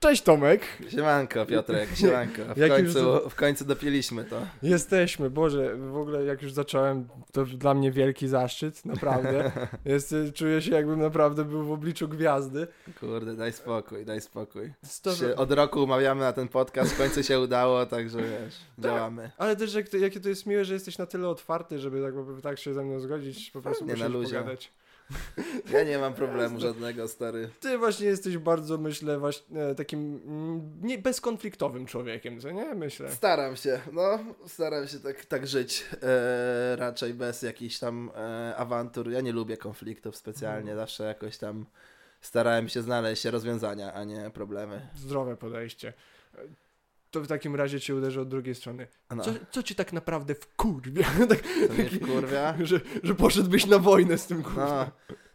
Cześć Tomek. Siemanko Piotrek, siemanko. W, Jak już końcu, w końcu dopieliśmy to. Jesteśmy, Boże, w ogóle jak już zacząłem, to dla mnie wielki zaszczyt, naprawdę. Jest, czuję się jakbym naprawdę był w obliczu gwiazdy. Kurde, daj spokój, daj spokój. Się od roku umawiamy na ten podcast, w końcu się udało, także wiesz, Tak. działamy. Ale też jak to, jakie to jest miłe, że jesteś na tyle otwarty, żeby tak, tak się ze mną zgodzić, po prostu Nie, na posiedzieć, luzie. pogadać. Ja nie mam problemu żadnego, stary. Ty właśnie jesteś bardzo, myślę, właśnie takim mm, nie, bezkonfliktowym człowiekiem, co nie? Myślę. Staram się, no, staram się tak, tak żyć, e, raczej bez jakichś tam e, awantur. Ja nie lubię konfliktów specjalnie, Mhm. zawsze jakoś tam starałem się znaleźć rozwiązania, a nie problemy. Zdrowe podejście. To w takim razie cię uderzy od drugiej strony. No, Co, co ci tak naprawdę wkurwia? tak, mnie wkurwia. że, że poszedłbyś na wojnę z tym kurwa.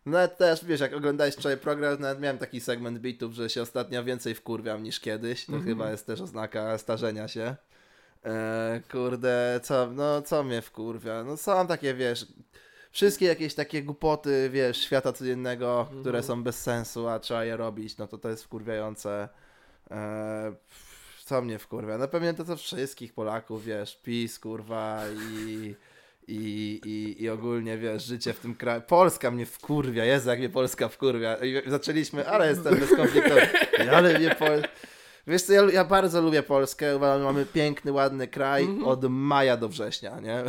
No, nawet też, wiesz, jak oglądałeś wczoraj program, nawet miałem taki segment bitów, że się ostatnio więcej wkurwiam niż kiedyś. To Mhm. chyba jest też oznaka starzenia się. E, kurde, co, no co mnie wkurwia? No są takie, wiesz, wszystkie jakieś takie głupoty, wiesz, świata codziennego, Mhm. które są bez sensu, a trzeba je robić, no to to jest wkurwiające. E, co mnie wkurwia? No pewnie to co wszystkich Polaków, wiesz, PiS, kurwa i... I, i, I ogólnie, wiesz, życie w tym kraju. Polska mnie wkurwia, Jezu, jak mnie Polska wkurwia. I zaczęliśmy, ale jestem bezkonfliktowy. Ale mnie Pol... Wiesz co, ja, ja bardzo lubię Polskę, mamy piękny, ładny kraj Mhm. od maja do września, nie?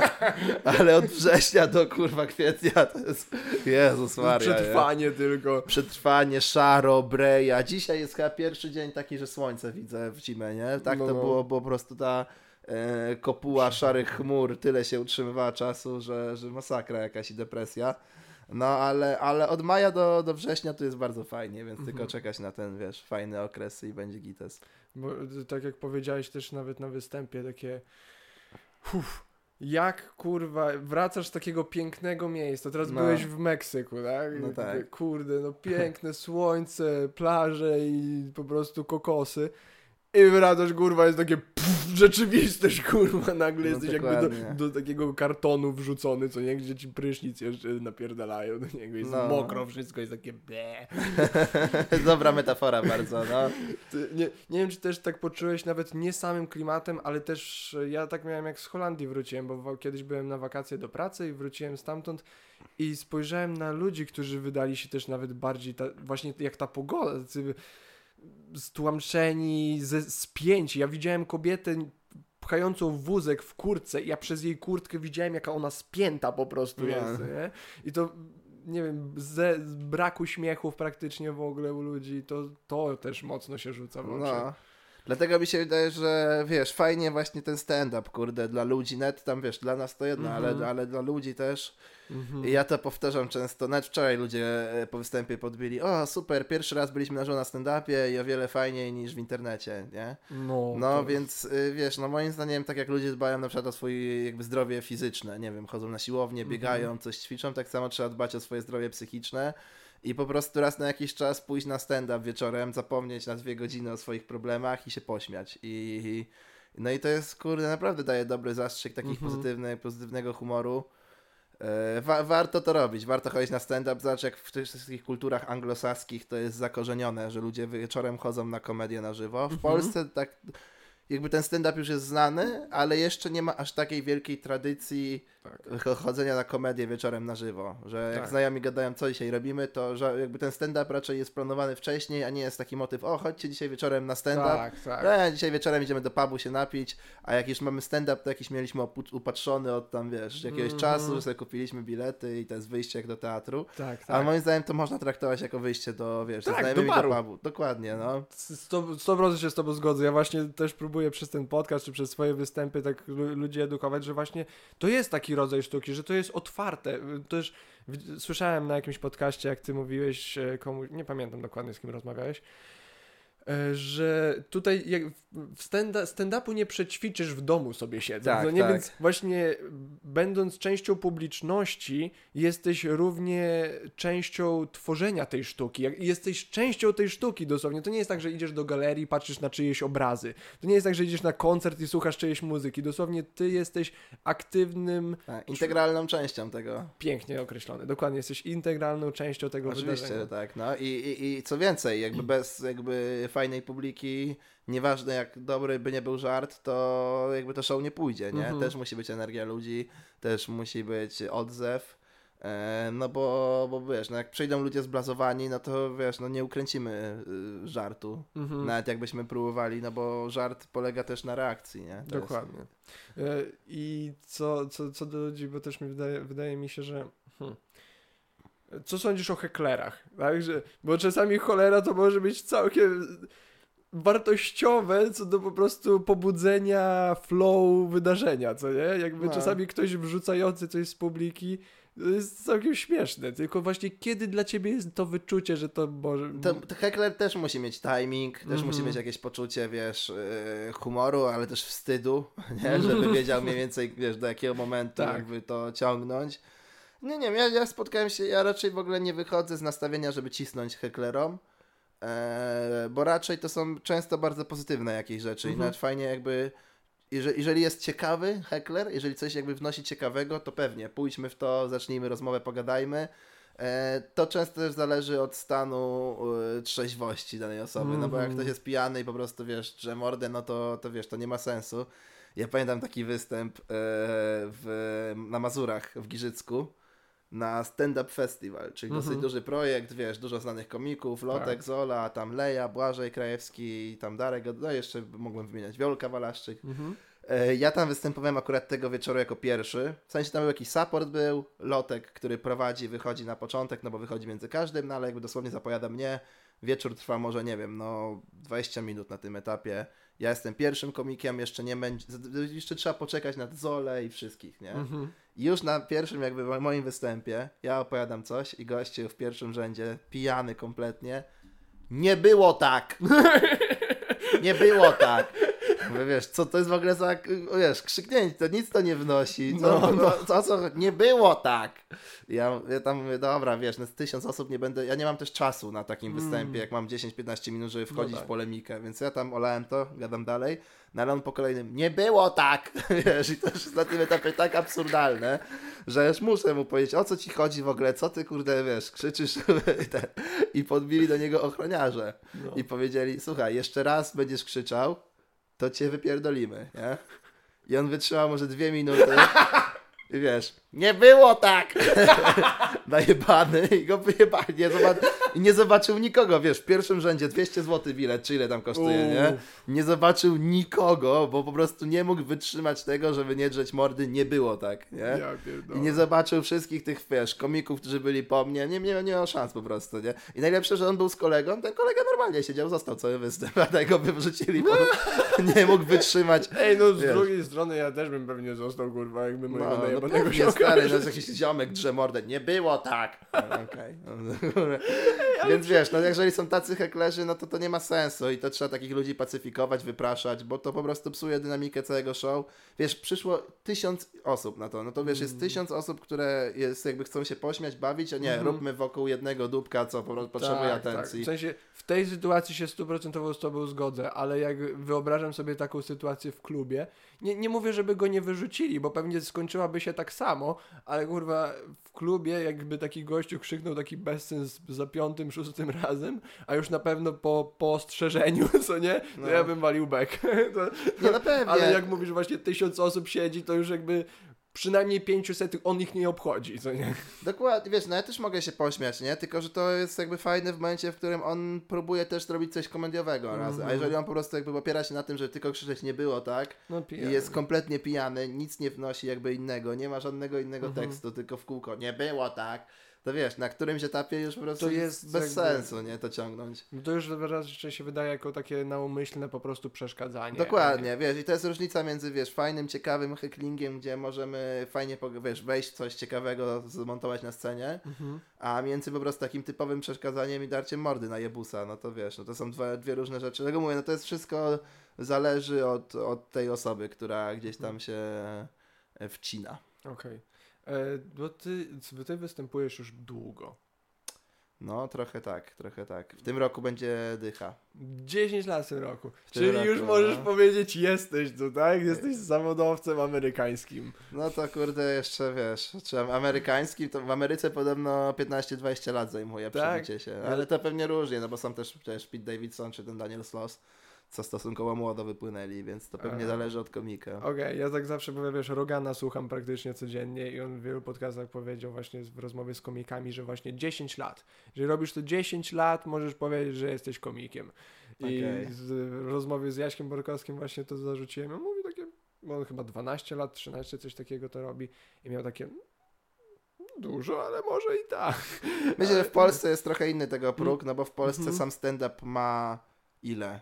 ale od września do kurwa kwietnia to jest, Jezus Maria. nie? Przetrwanie tylko. Przetrwanie, szaro, breja. Dzisiaj jest chyba pierwszy dzień taki, że słońce widzę w zimę, nie? Tak No, to no. było, bo po prostu ta e, kopuła szarych chmur tyle się utrzymywała czasu, że, że masakra jakaś i depresja. No ale, ale od maja do, do września to jest bardzo fajnie, więc tylko Mhm. czekać na ten, wiesz, fajny okres i będzie gites. Bo y, tak jak powiedziałeś też nawet na występie, takie uff, jak kurwa, wracasz z takiego pięknego miejsca, teraz No. byłeś w Meksyku, tak? No tak. Kurde, no piękne słońce, plaże i po prostu kokosy. I wracasz, kurwa, jest takie pff, rzeczywistość, kurwa, nagle No jesteś jakby dokładnie. do, do takiego kartonu wrzucony, co nie, gdzie ci prysznic jeszcze napierdalają do niego, jest No. mokro, wszystko jest takie ble. Dobra metafora bardzo, no. Ty, nie, nie wiem, czy też tak poczułeś nawet nie samym klimatem, ale też e, ja tak miałem jak z Holandii wróciłem, bo kiedyś byłem na wakacje do pracy i wróciłem stamtąd i spojrzałem na ludzi, którzy wydali się też nawet bardziej ta, właśnie jak ta pogoda, stłamszeni, ze, spięci. Ja widziałem kobietę pchającą wózek w kurtce i ja przez jej kurtkę widziałem, jaka ona spięta po prostu No. jest, nie? I to nie wiem, ze, z braku śmiechów praktycznie w ogóle u ludzi, to, to też mocno się rzuca w oczy. No. Dlatego mi się wydaje, że wiesz, fajnie właśnie ten stand-up, kurde, dla ludzi, net tam wiesz, dla nas to jedno, Mhm. ale, ale dla ludzi też. Mhm. I ja to powtarzam często, nawet wczoraj ludzie e, po występie podbili, o super, pierwszy raz byliśmy na żywo na stand-upie i o wiele fajniej niż w internecie, nie? No, No więc y, wiesz, no moim zdaniem tak jak ludzie dbają na przykład o swoje jakby zdrowie fizyczne, nie wiem, chodzą na siłownię, Mhm. biegają, coś ćwiczą, tak samo trzeba dbać o swoje zdrowie psychiczne i po prostu raz na jakiś czas pójść na stand-up wieczorem, zapomnieć na dwie godziny o swoich problemach i się pośmiać i no i to jest, kurde, naprawdę daje dobry zastrzyk takich pozytywny, pozytywnego humoru. E, Wa warto to robić, warto chodzić na stand-up. Zobacz, jak w tych wszystkich kulturach anglosaskich to jest zakorzenione, że ludzie wieczorem chodzą na komedię na żywo. W Mhm. Polsce tak, jakby ten stand-up już jest znany, ale jeszcze nie ma aż takiej wielkiej tradycji Tak. ch- chodzenia na komedię wieczorem na żywo. Że jak Tak. znajomi gadają, co dzisiaj robimy, to że jakby ten stand-up raczej jest planowany wcześniej, a nie jest taki motyw, o chodźcie dzisiaj wieczorem na stand-up. Tak, tak. E, dzisiaj wieczorem idziemy do pubu się napić, a jak już mamy stand-up, to jakiś mieliśmy upatrzony od tam, wiesz, jakiegoś Mhm. czasu, że sobie kupiliśmy bilety i to jest wyjście jak do teatru. tak, tak. Ale moim zdaniem to można traktować jako wyjście do, wiesz, Tak, do do, pubu. Dokładnie, no. 100%, 100% się z tobą zgodzę. Ja właśnie też próbuję przez ten podcast, czy przez swoje występy tak lu- ludzi edukować, że właśnie to jest taki rodzaj sztuki, że to jest otwarte. Też słyszałem na jakimś podcaście, jak ty mówiłeś e, komuś, nie pamiętam dokładnie z kim rozmawiałeś, że tutaj jak w stand- stand-upu nie przećwiczysz w domu sobie siedząc. Tak, no nie, tak. Więc właśnie będąc częścią publiczności, jesteś równie częścią tworzenia tej sztuki. Jesteś częścią tej sztuki dosłownie. To nie jest tak, że idziesz do galerii, patrzysz na czyjeś obrazy. To nie jest tak, że idziesz na koncert i słuchasz czyjejś muzyki. Dosłownie ty jesteś aktywnym, Tak, integralną częścią tego. pięknie określony. Dokładnie, jesteś integralną częścią tego Oczywiście, wydarzenia. tak, no i, i, i co więcej, jakby bez jakby fajnej publiki, nieważne jak dobry by nie był żart, to jakby to show nie pójdzie, nie? Mhm. Też musi być energia ludzi, też musi być odzew. E, no bo, bo wiesz, no jak przyjdą ludzie zblazowani, no to wiesz, no nie ukręcimy y, żartu. Mhm. Nawet jakbyśmy próbowali, no bo żart polega też na reakcji, nie? To jest- Dokładnie. E, I co, co, co do ludzi, bo też mi wydaje, wydaje mi się, że. Hmm. Co sądzisz o heklerach? Tak? Że, bo czasami cholera to może być całkiem wartościowe co do po prostu pobudzenia flow wydarzenia, co nie? Jakby No. czasami ktoś wrzucający coś z publiki to jest całkiem śmieszne, tylko właśnie kiedy dla ciebie jest to wyczucie, że to może... To, to heckler też musi mieć timing, też Mhm. musi mieć jakieś poczucie, wiesz, yy, humoru, ale też wstydu, nie? Żeby wiedział mniej więcej, wiesz, do jakiego momentu Tak. jakby to ciągnąć. Nie, nie, ja, ja spotkałem się, ja raczej w ogóle nie wychodzę z nastawienia, żeby cisnąć hecklerom, e, bo raczej to są często bardzo pozytywne jakieś rzeczy i Mhm. nawet fajnie jakby, jeżeli, jeżeli jest ciekawy heckler, jeżeli coś jakby wnosi ciekawego, to pewnie, pójdźmy w to, zacznijmy rozmowę, pogadajmy. E, To często też zależy od stanu e, trzeźwości danej osoby, no bo jak Mhm. ktoś jest pijany i po prostu wiesz, że mordę, no to, to wiesz, to nie ma sensu. Ja pamiętam taki występ e, w, na Mazurach w Giżycku na Stand Up Festival, czyli Mhm. dosyć duży projekt, wiesz, dużo znanych komików, Lotek, Tak. Zola, tam Leja, Błażej Krajewski, tam Darek, no jeszcze mogłem wymieniać, Wiolka Walaszczyk. Mhm. E, Ja tam występowałem akurat tego wieczoru jako pierwszy. W sensie tam był jakiś support był, Lotek, który prowadzi, wychodzi na początek, no bo wychodzi między każdym, no ale jakby dosłownie zapowiada mnie. Wieczór trwa może, nie wiem, no 20 minut na tym etapie. Ja jestem pierwszym komikiem, jeszcze nie będzie, jeszcze trzeba poczekać na Zole i wszystkich, nie? Mhm. I już na pierwszym jakby mo- moim występie ja opowiadam coś i gościu w pierwszym rzędzie, pijany kompletnie, nie było tak! Nie było tak! Mówię, wiesz, co to jest w ogóle za, wiesz, krzyknięcie, to nic to nie wnosi, co, No, no, no. co, co, nie było tak! Ja, ja tam mówię, dobra, wiesz, no z tysiąc osób nie będę, ja nie mam też czasu na takim Mm. występie, jak mam 10-15 minut, żeby wchodzić tak. w polemikę, więc ja tam olałem to, gadam dalej, no ale on po kolejnym, nie było tak! Wiesz, i to już jest na tym etapie tak absurdalne, że już muszę mu powiedzieć, o co ci chodzi w ogóle, co ty kurde, wiesz, krzyczysz i podbili do niego ochroniarze No. i powiedzieli, słuchaj, jeszcze raz będziesz krzyczał, to cię wypierdolimy, nie? I on wytrzymał może dwie minuty i wiesz, nie było tak! Najebany i go wyjebali, nie, zobac i nie zobaczył nikogo, wiesz, w pierwszym rzędzie 200 zł bilet, czy ile tam kosztuje, nie? Uuu. Nie zobaczył nikogo, bo po prostu nie mógł wytrzymać tego, żeby nie drzeć mordy, nie było tak, nie? Ja. I nie zobaczył wszystkich tych, wiesz, komików, którzy byli po mnie. Nie, nie, nie miał szans po prostu, nie? I najlepsze, że on był z kolegą, ten kolega normalnie siedział, został cały występ, a tego by wrzucili, bo nie mógł wytrzymać. Ej, no z Wiesz. drugiej strony ja też bym pewnie został, kurwa, jakby No, mojego no najebanego pewnie, ziomka. stary, no jest jakiś ziomek drze mordę. Nie było tak. No, Okej. Więc wiesz, no jeżeli są tacy heklerzy, no to to nie ma sensu i to trzeba takich ludzi pacyfikować, wypraszać, bo to po prostu psuje dynamikę całego show. Wiesz, przyszło tysiąc osób na to, no to wiesz, jest mm. tysiąc osób, które jest, jakby chcą się pośmiać, bawić, a nie, mm -hmm. róbmy wokół jednego dubka, co po prostu potrzebuje tak, tak. atencji. Tak. W sensie, w tej sytuacji się stuprocentowo z Tobą zgodzę, ale jak wyobrażam sobie taką sytuację w klubie, nie, nie mówię, żeby go nie wyrzucili, bo pewnie skończyłaby się tak samo, ale kurwa, w klubie jakby taki gościu krzyknął taki bezsens za piątą 56 razem, a już na pewno po, po ostrzeżeniu, co nie, no. ja bym walił bek. nie, no na pewno. Ale jak mówisz, właśnie tysiąc osób siedzi, to już jakby przynajmniej 500 on ich nie obchodzi, co nie? Dokładnie, wiesz, no ja też mogę się pośmiać, nie? Tylko, że to jest jakby fajne w momencie, w którym on próbuje też zrobić coś komediowego mm -hmm. a mhm. jeżeli on po prostu jakby opiera się na tym, że tylko krzyczeć nie było, tak? No, pijany. I jest kompletnie pijany, nic nie wnosi jakby innego, nie ma żadnego innego mm -hmm. tekstu, tylko w kółko, nie było tak, to wiesz, na którymś etapie już po prostu To jest bez jakby- sensu, nie? To ciągnąć. No to już raczej się wydaje jako takie naumyślne po prostu przeszkadzanie. Dokładnie, wiesz, i to jest różnica między, wiesz, fajnym, ciekawym hecklingiem, gdzie możemy fajnie, wiesz, wejść coś ciekawego, zmontować na scenie, Mhm. A między po prostu takim typowym przeszkadzaniem i darciem mordy na jebusa, no to wiesz, no to są dwa, dwie różne rzeczy. Dlatego mówię, no to jest wszystko zależy od, od tej osoby, która gdzieś tam się wcina. Okej. E, Bo ty, bo ty występujesz już długo. No, trochę tak, trochę tak. W tym roku będzie dycha. 10 lat w tym roku. W tym Czyli roku, już możesz no. powiedzieć, jesteś tu, tak? Jesteś zawodowcem amerykańskim. No to kurde, jeszcze wiesz, czy amerykański, to w Ameryce podobno 15-20 lat zajmuje Tak. przebicie się. Ale to pewnie różnie, no bo są też przecież Pete Davidson czy ten Daniel Sloss, co stosunkowo młodo wypłynęli, więc to pewnie Aha. zależy od komika. Okej, ja tak zawsze powiem, wiesz, Rogana słucham praktycznie codziennie i on w wielu podcastach powiedział właśnie w rozmowie z komikami, że właśnie 10 lat. Jeżeli robisz to 10 lat, możesz powiedzieć, że jesteś komikiem. I Okej. z w rozmowie z Jaśkiem Borkowskim właśnie to zarzuciłem. On mówi takie, bo on chyba 12 lat, 13, coś takiego to robi i miał takie "No, dużo, ale może i tak. Myślę, że w Polsce jest trochę inny tego próg, no bo w Polsce Mhm. sam stand-up ma ile?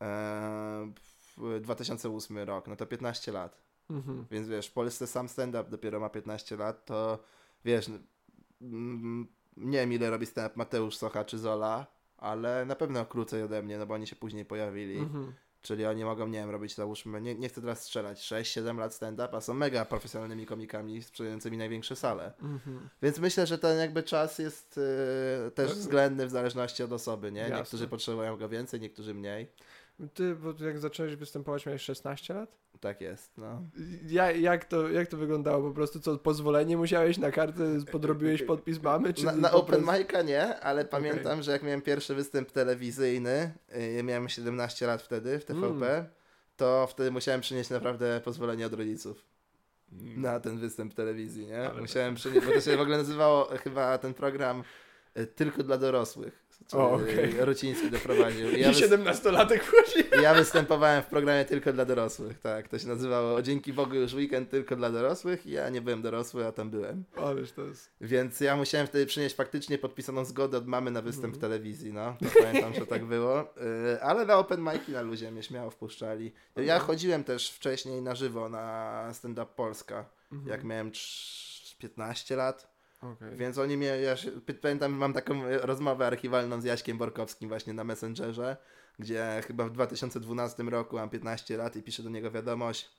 Eee, w 2008 rok, no to 15 lat. Mhm. Więc wiesz, w Polsce sam stand-up dopiero ma 15 lat, to wiesz, nie wiem ile robi stand-up Mateusz Socha czy Zola, ale na pewno krócej ode mnie, no bo oni się później pojawili. Mhm. Czyli oni mogą, nie wiem, robić załóżmy, nie, nie chcę teraz strzelać, 6-7 lat stand-up, a są mega profesjonalnymi komikami sprzedającymi największe sale. Mhm. Więc myślę, że ten jakby czas jest e, też względny w zależności od osoby, nie? Jasne. Niektórzy potrzebują go więcej, niektórzy mniej. Ty, bo jak zacząłeś występować, miałeś 16 lat? Tak jest, no. Ja, jak, to, jak to wyglądało? Po prostu co, pozwolenie musiałeś na kartę, podrobiłeś podpis mamy? Czy Na, na open prostu- mic'a nie, ale pamiętam, że jak miałem pierwszy występ telewizyjny, y, ja miałem 17 lat wtedy w TVP, Mm. to wtedy musiałem przynieść naprawdę pozwolenie od rodziców na ten występ telewizji, nie? Ale- Musiałem przynieść, bo to się w ogóle nazywało chyba ten program y, tylko dla dorosłych. O, okej. Rociński doprowadził. I I ja, wys- 17-latek wchodzi. i ja występowałem w programie tylko dla dorosłych, tak. To się nazywało Dzięki Bogu już weekend tylko dla dorosłych i ja nie byłem dorosły, a tam byłem. Ależ to jest... Więc ja musiałem wtedy przynieść faktycznie podpisaną zgodę od mamy na występ Mhm. w telewizji, no. To pamiętam, że tak było. Yy, ale na open mic'i na luzie mnie śmiało wpuszczali. Ja Mhm. chodziłem też wcześniej na żywo na Stand Up Polska, Mhm. jak miałem trz- 15 lat. Okej. Więc oni mnie, ja się, pamiętam, mam taką rozmowę archiwalną z Jaśkiem Borkowskim właśnie na Messengerze, gdzie chyba w 2012 roku mam 15 lat i piszę do niego wiadomość,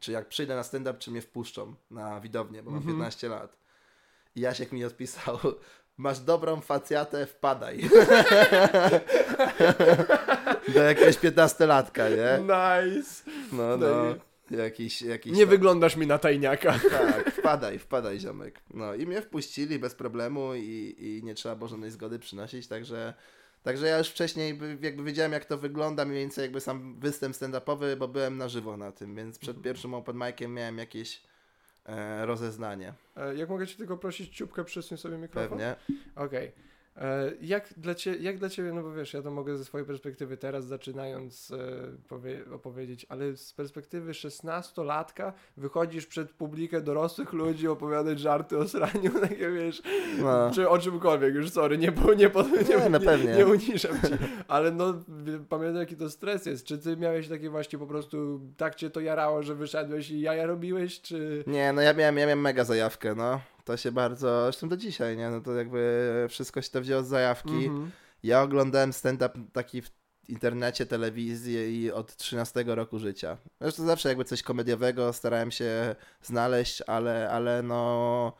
czy jak przyjdę na stand-up, czy mnie wpuszczą na widownię, bo mam Mhm. 15 lat. I Jasiek mi odpisał, masz dobrą facjatę, wpadaj. do jakiegoś 15-latka, nie? Nice. No, no. Jakiś, jakiś Nie tam- wyglądasz mi na tajniaka. tak, wpadaj, wpadaj ziomek. No i mnie wpuścili bez problemu i, i nie trzeba było żadnej zgody przynosić, także, także ja już wcześniej by- jakby wiedziałem jak to wygląda, mniej więcej jakby sam występ stand-upowy, bo byłem na żywo na tym, więc przed pierwszym open miciem miałem jakieś e, rozeznanie. E, Jak mogę cię tylko prosić, ciupkę przesuń sobie mikrofon? Pewnie. Okej. E, Jak, dla cie, jak dla ciebie, no bo wiesz, ja to mogę ze swojej perspektywy teraz zaczynając e, powie, opowiedzieć, ale z perspektywy 16-latka wychodzisz przed publikę dorosłych ludzi opowiadać żarty o sraniu, takie wiesz, No. czy o czymkolwiek, już sorry, nie, nie, nie, Nie, no nie, pewnie. nie uniżam ci, ale no pamiętam jaki to stres jest, czy ty miałeś takie właśnie po prostu, tak cię to jarało, że wyszedłeś i jaja robiłeś, czy... Nie, no ja miałem, ja miałem mega zajawkę, no. To się bardzo, zresztą do dzisiaj, nie? No to jakby wszystko się to wzięło z zajawki. Mhm. Ja oglądałem stand-up taki w internecie, telewizji i od 13 roku życia. Zresztą zawsze jakby coś komediowego starałem się znaleźć, ale, ale no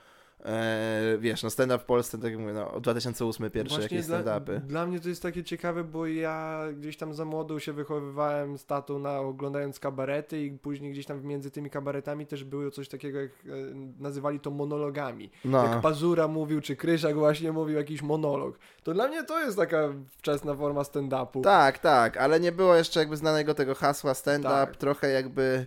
e, wiesz, no stand-up w Polsce, tak jak mówię, no od 2008 pierwsze Właśnie jakieś dla, stand-upy. dla mnie to jest takie ciekawe, bo ja gdzieś tam za młodu się wychowywałem z tatą na oglądając kabarety i później gdzieś tam między tymi kabaretami też było coś takiego, jak e, nazywali to monologami. No, Jak Pazura mówił, czy Kryszak właśnie mówił jakiś monolog. To dla mnie to jest taka wczesna forma stand-upu. tak, tak, ale nie było jeszcze jakby znanego tego hasła stand-up, Tak. trochę jakby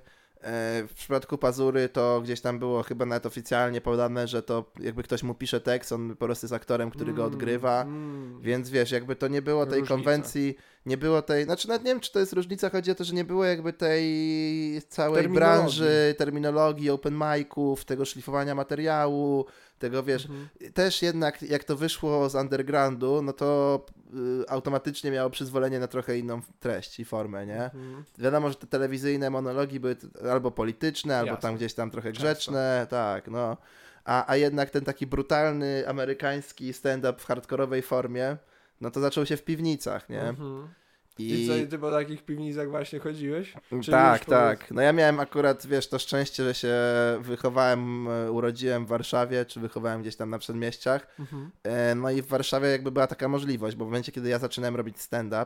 w przypadku Pazury to gdzieś tam było chyba nawet oficjalnie podane, że to jakby ktoś mu pisze tekst, on po prostu jest aktorem, który go Mm, odgrywa. mm. Więc wiesz, jakby to nie było tej Różnica. konwencji, nie było tej, znaczy nawet nie wiem, czy to jest różnica, chodzi o to, że nie było jakby tej całej Terminologii. branży, terminologii, open miców, tego szlifowania materiału, tego wiesz, Mhm. też jednak jak to wyszło z undergroundu, no to y, automatycznie miało przyzwolenie na trochę inną treść i formę, nie? Mhm. Wiadomo, że te telewizyjne monologi były albo polityczne, albo Jasne. tam gdzieś tam trochę Często. grzeczne, tak, no. A, a jednak ten taki brutalny amerykański stand-up w hardkorowej formie, no to zaczął się w piwnicach, nie? Mhm. I, I co, i ty po takich piwnicach właśnie chodziłeś? Czy tak, tak. No ja miałem akurat, wiesz, to szczęście, że się wychowałem, e, urodziłem w Warszawie, czy wychowałem gdzieś tam na przedmieściach. Mhm. E, no i w Warszawie jakby była taka możliwość, bo w momencie, kiedy ja zaczynałem robić stand-up,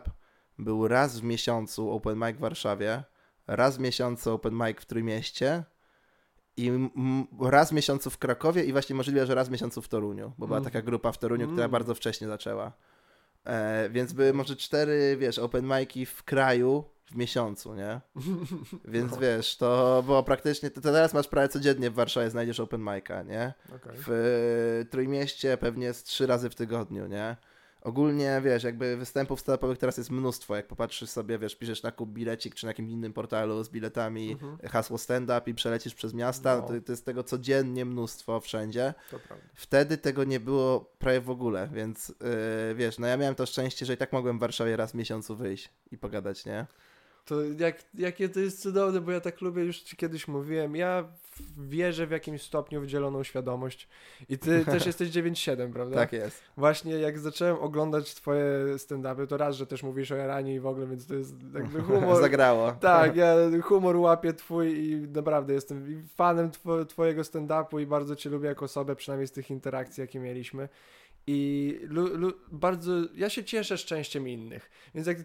był raz w miesiącu open mic w Warszawie, raz w miesiącu open mic w Trójmieście i raz w miesiącu w Krakowie i właśnie możliwe, że raz w miesiącu w Toruniu, bo była mm. taka grupa w Toruniu, która mm. bardzo wcześnie zaczęła. E, więc były może cztery, wiesz, open mic'i w kraju w miesiącu, nie? Więc no. wiesz, to było praktycznie, to, teraz masz prawie codziennie w Warszawie znajdziesz open mic'a, nie? Okay. W y, Trójmieście pewnie z trzy razy w tygodniu, nie? Ogólnie, wiesz, jakby występów stand teraz jest mnóstwo, jak popatrzysz sobie, wiesz, piszesz na kup bilecik, czy na jakimś innym portalu z biletami, mhm. hasło stand-up i przelecisz przez miasta, no. to, to, jest tego codziennie mnóstwo wszędzie. Wtedy tego nie było prawie w ogóle, więc yy, wiesz, no ja miałem to szczęście, że i tak mogłem w Warszawie raz w miesiącu wyjść i pogadać, nie? To jak, jakie to jest cudowne, bo ja tak lubię, już ci kiedyś mówiłem, ja wierzę w jakimś stopniu w dzieloną świadomość i ty też jesteś 9-7, prawda? Tak jest. Właśnie jak zacząłem oglądać twoje stand-upy, to raz, że też mówisz o Iranie i w ogóle, więc to jest jakby humor. Zagrało. Tak, ja humor łapię twój i naprawdę jestem fanem tw twojego stand-upu i bardzo cię lubię jako osobę, przynajmniej z tych interakcji, jakie mieliśmy. I lu, lu, bardzo, ja się cieszę szczęściem innych. Więc jak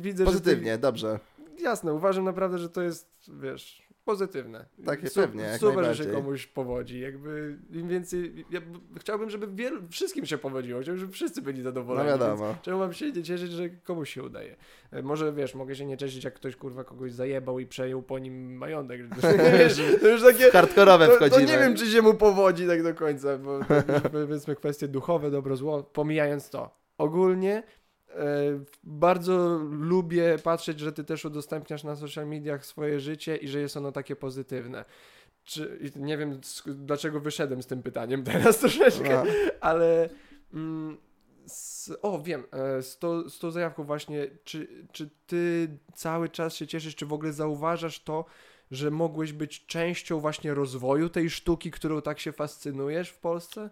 widzę, Pozytywnie, że. Ty, dobrze jasne, uważam naprawdę, że to jest, wiesz, pozytywne. Tak, Su pewnie. super, że się komuś powodzi. Jakby im więcej. Ja chciałbym, żeby wielu, wszystkim się powodziło. Chciałbym, żeby wszyscy byli zadowoleni. No wiadomo. Czemu mam się nie cieszyć, że komuś się udaje? E, może wiesz, mogę się nie cieszyć, jak ktoś kurwa kogoś zajebał i przejął po nim majątek. to już takie. Hardkorowe wchodzimy. To, to nie wiem, czy się mu powodzi tak do końca, bo to powiedzmy kwestie duchowe, dobro, zło. Pomijając to. Ogólnie bardzo lubię patrzeć, że ty też udostępniasz na social mediach swoje życie i że jest ono takie pozytywne. Czy, nie wiem dlaczego wyszedłem z tym pytaniem teraz troszeczkę, no. ale mm, z, o wiem, e, z, to, z tą zajawką właśnie, czy, czy ty cały czas się cieszysz, czy w ogóle zauważasz to, że mogłeś być częścią właśnie rozwoju tej sztuki, którą tak się fascynujesz w Polsce?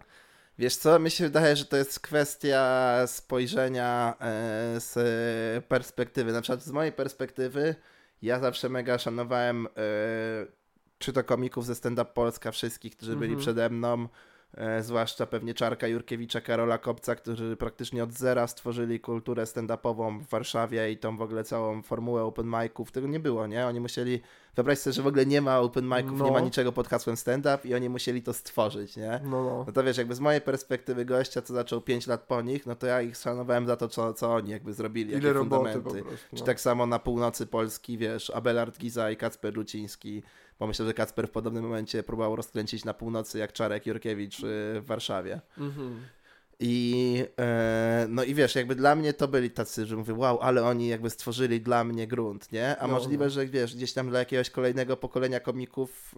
Wiesz co, mi się wydaje, że to jest kwestia spojrzenia e, z perspektywy. Na przykład z mojej perspektywy ja zawsze mega szanowałem e, czy to komików ze Stand Up Polska, wszystkich, którzy byli mm -hmm. przede mną, zwłaszcza pewnie Czarka Jurkiewicza, Karola Kopca, którzy praktycznie od zera stworzyli kulturę stand-upową w Warszawie i tą w ogóle całą formułę open miców. Tego nie było, nie? Oni musieli wyobraź sobie, że w ogóle nie ma open miców, no. nie ma no. niczego pod hasłem stand-up i oni musieli to stworzyć, nie? No, no. no to wiesz, jakby z mojej perspektywy gościa, co zaczął 5 lat po nich, no to ja ich szanowałem za to, co, co oni jakby zrobili, Ile jakie fundamenty. Prostu, no. Czy tak samo na północy Polski, wiesz, Abelard Giza i Kacper Ruciński, bo myślę, że Kacper w podobnym momencie próbował rozkręcić na północy jak Czarek Jurkiewicz y, w Warszawie. Mhm. I e, no i wiesz, jakby dla mnie to byli tacy, że mówię, wow, ale oni jakby stworzyli dla mnie grunt, nie? A no, możliwe, no. że wiesz, gdzieś tam dla jakiegoś kolejnego pokolenia komików,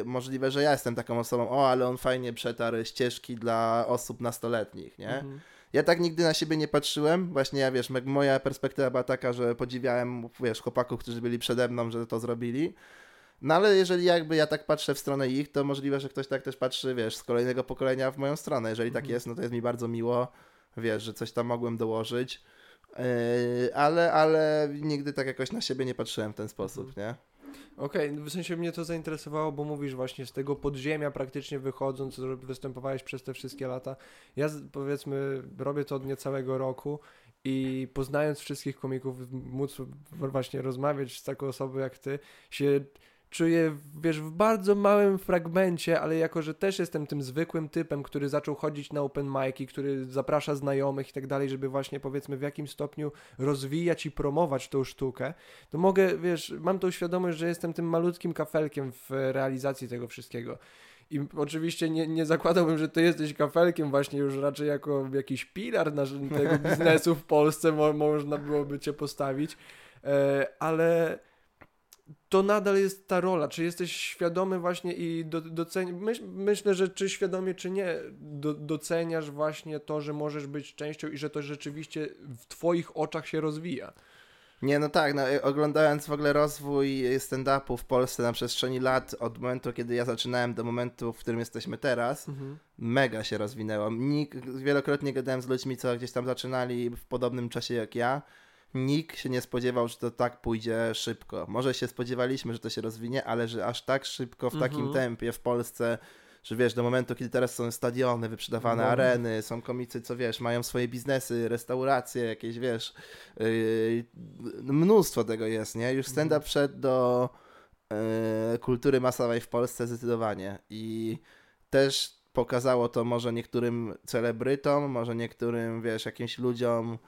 e, możliwe, że ja jestem taką osobą, o, ale on fajnie przetarł ścieżki dla osób nastoletnich, nie? Mhm. Ja tak nigdy na siebie nie patrzyłem. Właśnie ja wiesz, moja perspektywa była taka, że podziwiałem, wiesz, chłopaków, którzy byli przede mną, że to zrobili. No ale jeżeli jakby ja tak patrzę w stronę ich, to możliwe, że ktoś tak też patrzy, wiesz, z kolejnego pokolenia w moją stronę. Jeżeli tak mhm. jest, no to jest mi bardzo miło, wiesz, że coś tam mogłem dołożyć. Yy, ale, ale nigdy tak jakoś na siebie nie patrzyłem w ten sposób, mhm. nie? Okej, okay, w sensie mnie to zainteresowało, bo mówisz właśnie z tego podziemia praktycznie wychodząc, występowałeś przez te wszystkie lata. Ja powiedzmy robię to od niecałego roku i poznając wszystkich komików, móc właśnie rozmawiać z taką osobą jak ty, się czuję, wiesz, w bardzo małym fragmencie, ale jako, że też jestem tym zwykłym typem, który zaczął chodzić na open mic'i, który zaprasza znajomych i tak dalej, żeby właśnie powiedzmy w jakim stopniu rozwijać i promować tą sztukę, to mogę, wiesz, mam tą świadomość, że jestem tym malutkim kafelkiem w realizacji tego wszystkiego. I oczywiście nie, nie zakładałbym, że ty jesteś kafelkiem właśnie już raczej jako jakiś pilar tego biznesu w Polsce mo można byłoby cię postawić, e, ale to nadal jest ta rola. Czy jesteś świadomy właśnie i do, doceni... Myśl, myślę, że czy świadomie, czy nie, do, doceniasz właśnie to, że możesz być częścią i że to rzeczywiście w twoich oczach się rozwija. Nie, no tak, no, oglądając w ogóle rozwój stand-upu w Polsce na przestrzeni lat, od momentu, kiedy ja zaczynałem, do momentu, w którym jesteśmy teraz, mhm. mega się rozwinęło. Nikt, wielokrotnie gadałem z ludźmi, co gdzieś tam zaczynali w podobnym czasie jak ja nikt się nie spodziewał, że to tak pójdzie szybko. Może się spodziewaliśmy, że to się rozwinie, ale że aż tak szybko, w takim Mhm. tempie w Polsce, że wiesz, do momentu, kiedy teraz są stadiony, wyprzedawane No. areny, są komicy, co wiesz, mają swoje biznesy, restauracje, jakieś, wiesz, yy, mnóstwo tego jest, nie? Już stand-up Mhm. wszedł do yy, kultury masowej w Polsce zdecydowanie i też pokazało to może niektórym celebrytom, może niektórym, wiesz, jakimś ludziom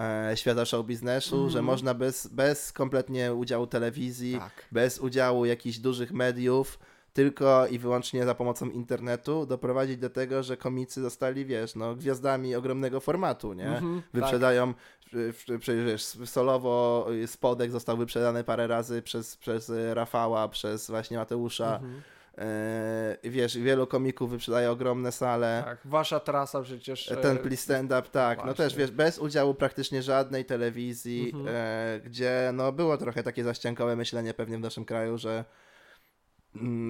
e, świata show biznesu, Mhm. że można bez, bez kompletnie udziału telewizji, Tak. bez udziału jakichś dużych mediów, tylko i wyłącznie za pomocą internetu doprowadzić do tego, że komicy zostali, wiesz, no, gwiazdami ogromnego formatu, nie? Mhm, Wyprzedają, w- w- przecież solowo spodek został wyprzedany parę razy przez, przez Rafała, przez właśnie tak. Mateusza. Mhm. E, wiesz, wielu komików wyprzedaje ogromne sale. Tak, wasza trasa przecież. e, Ten please stand up, tak, no właśnie. też wiesz, bez udziału praktycznie żadnej telewizji, Mhm. e, gdzie no było trochę takie zaściankowe myślenie pewnie w naszym kraju, że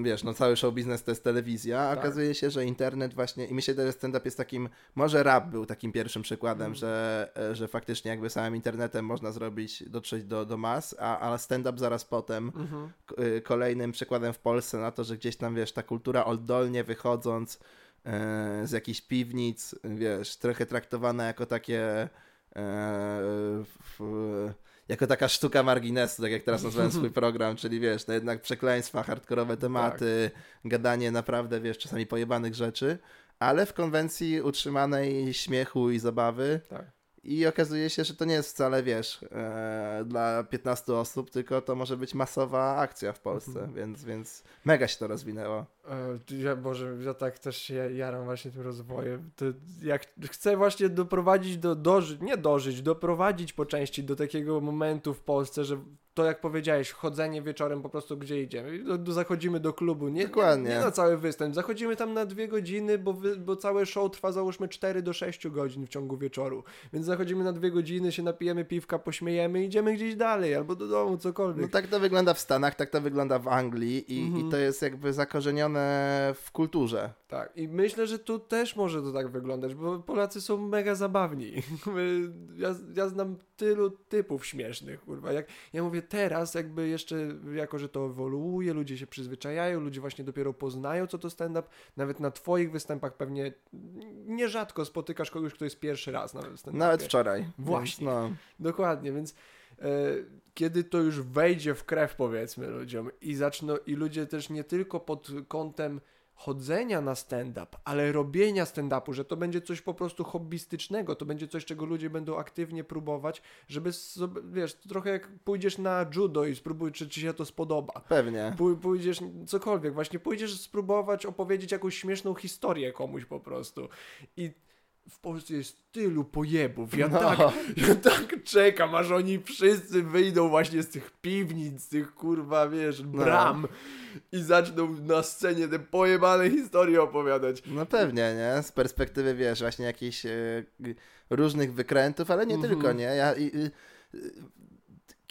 wiesz, no cały show biznes to jest telewizja, a Tak. okazuje się, że internet właśnie, i myślę, że stand-up jest takim, może rap był takim pierwszym przykładem, Mhm. że, e, że faktycznie jakby samym internetem można zrobić, dotrzeć do, do mas, a, a stand-up zaraz potem k- y, kolejnym przykładem w Polsce na to, że gdzieś tam, wiesz, ta kultura oddolnie wychodząc e, z jakichś piwnic, wiesz, trochę traktowana jako takie e, w, jako taka sztuka marginesu, tak jak teraz nazwałem swój program, czyli wiesz, no jednak przekleństwa, hardkorowe tematy, gadanie naprawdę, wiesz, czasami pojebanych rzeczy, ale w konwencji utrzymanej śmiechu i zabawy Tak. I okazuje się, że to nie jest wcale, wiesz, e, dla 15 osób, tylko to może być masowa akcja w Polsce, Mhm. więc, więc mega się to rozwinęło. E, Ja, Boże, ja tak też się jaram właśnie tym rozwojem. To jak chcę właśnie doprowadzić do, dożyć, nie dożyć, doprowadzić po części do takiego momentu w Polsce, że to jak powiedziałeś, chodzenie wieczorem po prostu gdzie idziemy. Do, do, zachodzimy do klubu, nie, Dokładnie. nie, nie na cały występ, zachodzimy tam na dwie godziny, bo, wy, bo całe show trwa załóżmy 4 do 6 godzin w ciągu wieczoru. Więc zachodzimy na dwie godziny, się napijemy piwka, pośmiejemy i idziemy gdzieś dalej, albo do domu, cokolwiek. No tak to wygląda w Stanach, tak to wygląda w Anglii i, Mhm. i to jest jakby zakorzenione w kulturze. Tak, i myślę, że tu też może to tak wyglądać, bo Polacy są mega zabawni. Ja, ja znam tylu typów śmiesznych, kurwa. Jak, ja mówię teraz, jakby jeszcze, jako że to ewoluuje, ludzie się przyzwyczajają, ludzie właśnie dopiero poznają, co to stand-up. Nawet na twoich występach pewnie nierzadko spotykasz kogoś, kto jest pierwszy raz na stand-upie. Nawet wczoraj. Właśnie. No, Dokładnie, więc e, kiedy to już wejdzie w krew, powiedzmy ludziom, i zaczną, i ludzie też nie tylko pod kątem chodzenia na stand-up, ale robienia stand-upu, że to będzie coś po prostu hobbystycznego, to będzie coś, czego ludzie będą aktywnie próbować, żeby, sobie, wiesz, trochę jak pójdziesz na judo i spróbuj, czy ci się to spodoba. pewnie. Pój- Pójdziesz, cokolwiek, właśnie pójdziesz spróbować opowiedzieć jakąś śmieszną historię komuś po prostu. I w Polsce jest tylu pojebów. Ja, No. tak, ja tak czekam, aż oni wszyscy wyjdą właśnie z tych piwnic, z tych kurwa, wiesz, bram i zaczną na scenie te pojebane historie opowiadać. No pewnie, nie? Z perspektywy, wiesz, właśnie jakichś e, różnych wykrętów, ale nie Mhm. tylko, nie? Ja, i, i,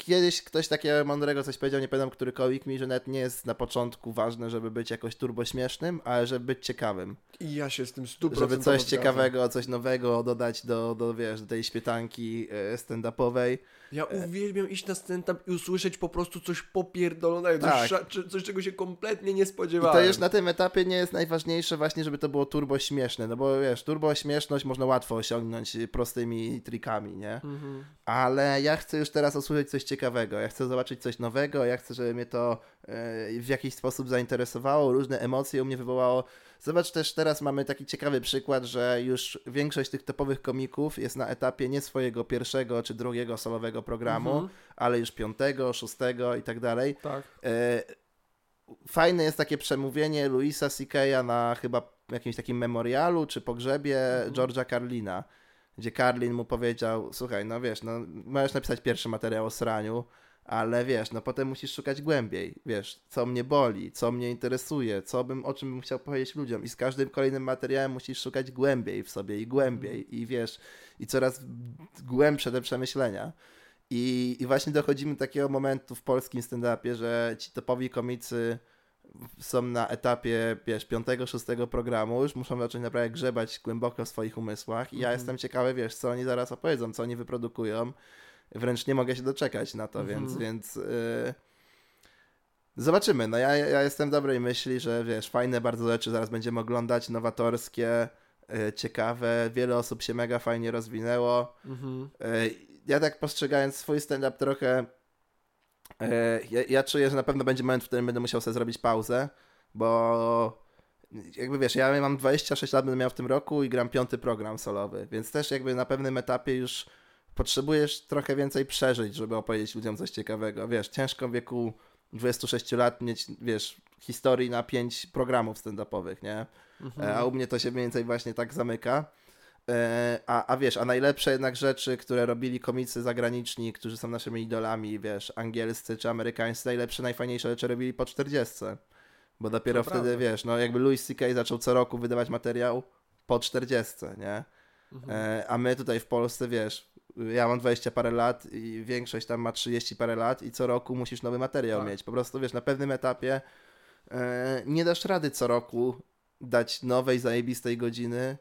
kiedyś ktoś takiego mądrego coś powiedział, nie pamiętam, który kolik mi, że nawet nie jest na początku ważne, żeby być jakoś turbośmiesznym, ale żeby być ciekawym. I ja się z tym 100% Żeby coś ciekawego, coś nowego dodać do, do wiesz, do tej śpietanki e, stand-upowej. Ja uwielbiam iść na stand-up i usłyszeć po prostu coś popierdolonego, coś, Tak. czy- coś czego się kompletnie nie I spodziewałem. to już na tym etapie nie jest najważniejsze właśnie, żeby to było turbo śmieszne, no bo wiesz, turbo śmieszność można łatwo osiągnąć prostymi trikami, nie? Mhm. Ale ja chcę już teraz usłyszeć coś ciekawego, ja chcę zobaczyć coś nowego, ja chcę, żeby mnie to e, w jakiś sposób zainteresowało, różne emocje u mnie wywołało. Zobacz też, teraz mamy taki ciekawy przykład, że już większość tych topowych komików jest na etapie nie swojego pierwszego czy drugiego solowego programu, Mhm. ale już piątego, szóstego i tak dalej. Tak. E, Fajne jest takie przemówienie Louisa C.K.'a na chyba jakimś takim memorialu czy pogrzebie Mhm. George'a Carlina, gdzie Carlin mu powiedział, słuchaj, no wiesz, no możesz napisać pierwszy materiał o sraniu, ale wiesz, no potem musisz szukać głębiej, wiesz, co mnie boli, co mnie interesuje, co bym, o czym bym chciał powiedzieć ludziom i z każdym kolejnym materiałem musisz szukać głębiej w sobie i głębiej i wiesz, i coraz głębsze te przemyślenia. I, I właśnie dochodzimy do takiego momentu w polskim stand-upie, że ci topowi komicy są na etapie, wiesz, piątego, szóstego programu, już muszą zacząć naprawdę grzebać głęboko w swoich umysłach i ja Mhm. jestem ciekawy, wiesz, co oni zaraz opowiedzą, co oni wyprodukują. Wręcz nie mogę się doczekać na to, Mhm. więc, więc yy, zobaczymy. No ja, ja jestem dobrej myśli, że wiesz, fajne bardzo rzeczy zaraz będziemy oglądać, nowatorskie, yy, ciekawe, wiele osób się mega fajnie rozwinęło. Mhm. Yy, ja tak postrzegając swój stand-up trochę, yy, ja, ja czuję, że na pewno będzie moment, w którym będę musiał sobie zrobić pauzę, bo jakby wiesz, ja mam 26 lat, będę miał w tym roku i gram piąty program solowy, więc też jakby na pewnym etapie już potrzebujesz trochę więcej przeżyć, żeby opowiedzieć ludziom coś ciekawego. Wiesz, ciężko w wieku 26 lat mieć, wiesz, historii na 5 programów stand-upowych, nie? Mhm. E, A u mnie to się mniej więcej właśnie tak zamyka. E, A, a wiesz, a najlepsze jednak rzeczy, które robili komicy zagraniczni, którzy są naszymi idolami, wiesz, angielscy czy amerykańscy, najlepsze, najfajniejsze rzeczy robili po 40. Bo dopiero To wtedy, prawda. wiesz, no jakby Louis C.K. zaczął co roku wydawać materiał po 40, nie? Mhm. E, A my tutaj w Polsce, wiesz, ja mam 20 parę lat i większość tam ma 30 parę lat i co roku musisz nowy materiał Tak. mieć. Po prostu, wiesz, na pewnym etapie e, nie dasz rady co roku dać nowej, zajebistej godziny,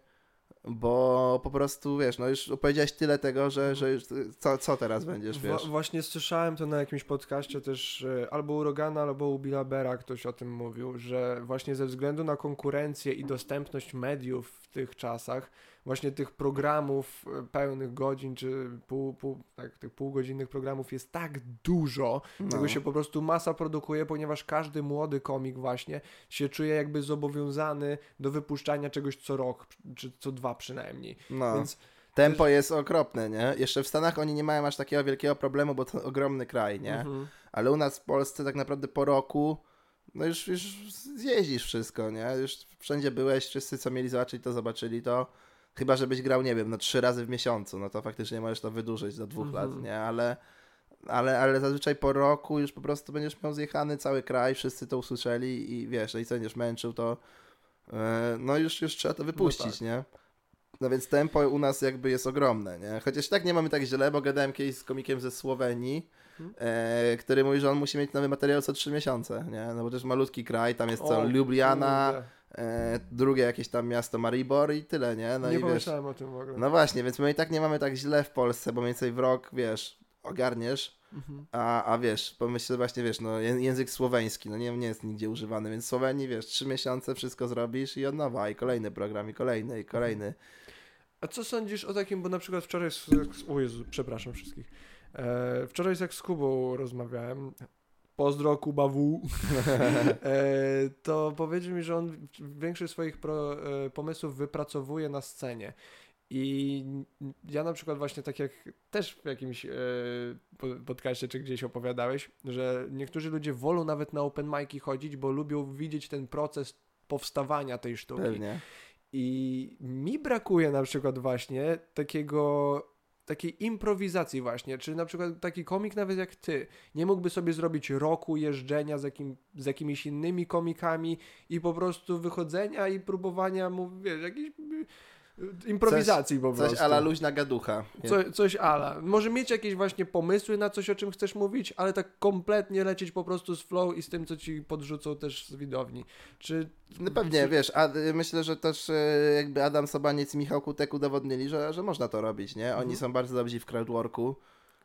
bo po prostu, wiesz, no już opowiedziałeś tyle tego, że, że już, co, co teraz będziesz, Wa- wiesz? właśnie słyszałem to na jakimś podcaście też albo u Rogana, albo u Billa Bera ktoś o tym mówił, że właśnie ze względu na konkurencję i dostępność mediów w tych czasach, właśnie tych programów e, pełnych godzin, czy pół, pół, tak, tych półgodzinnych programów jest tak dużo, No. tego się po prostu masa produkuje, ponieważ każdy młody komik właśnie się czuje jakby zobowiązany do wypuszczania czegoś co rok, czy co dwa przynajmniej. No. Więc Tempo jest okropne, nie? Jeszcze w Stanach oni nie mają aż takiego wielkiego problemu, bo to ogromny kraj, nie? Mhm. Ale u nas w Polsce tak naprawdę po roku, no już, już zjeździsz wszystko, nie? Już wszędzie byłeś, wszyscy co mieli zobaczyć, to zobaczyli to. Chyba, żebyś grał, nie wiem, no trzy razy w miesiącu, no to faktycznie możesz to wydłużyć do dwóch Mhm. lat, nie? Ale, ale, ale zazwyczaj po roku już po prostu będziesz miał zjechany cały kraj, wszyscy to usłyszeli i wiesz, no i co będziesz męczył, to e, no już, już trzeba to wypuścić, tak. nie? No więc tempo u nas jakby jest ogromne, nie? Chociaż tak nie mamy tak źle, bo gadałem kiedyś z komikiem ze Słowenii, Mhm. e, który mówi, że on musi mieć nowy materiał co trzy miesiące, nie? No bo jest malutki kraj, tam jest co, O, Ljubljana, kurde. E, drugie jakieś tam miasto Maribor i tyle, nie? No nie i wiesz, pomyślałem o tym w ogóle. no właśnie, więc my i tak nie mamy tak źle w Polsce, bo mniej więcej w rok, wiesz, ogarniesz, Mhm. a, a wiesz, pomyśl właśnie, wiesz, no ję- język słoweński, no nie, nie jest nigdzie używany, więc Słowenii, wiesz, trzy miesiące wszystko zrobisz i od nowa, i kolejny program, i kolejny, i kolejny. A co sądzisz o takim, bo na przykład wczoraj z, z o Jezu, przepraszam wszystkich. E, wczoraj jak z Kubą rozmawiałem, pozdro Kuba W, e, to powiedział mi, że on większość swoich pro, e, pomysłów wypracowuje na scenie. I ja na przykład właśnie tak jak też w jakimś e, po- podcaście czy gdzieś opowiadałeś, że niektórzy ludzie wolą nawet na open mic'i chodzić, bo lubią widzieć ten proces powstawania tej sztuki. Pewnie. I mi brakuje na przykład właśnie takiego takiej improwizacji właśnie, czy na przykład taki komik nawet jak ty, nie mógłby sobie zrobić roku jeżdżenia z, jakim, z jakimiś innymi komikami i po prostu wychodzenia i próbowania mu, wiesz, jakiejś y, y, improwizacji po prostu. Coś ala luźna gaducha. Co, coś ala. Może mieć jakieś właśnie pomysły na coś, o czym chcesz mówić, ale tak kompletnie lecieć po prostu z flow i z tym, co ci podrzucą też z widowni. Czy... No pewnie, czy- wiesz, a, myślę, że też e, jakby Adam Sobaniec i Michał Kutek udowodnili, że, że można to robić, nie? Oni Mhm. są bardzo dobrzy w crowdworku,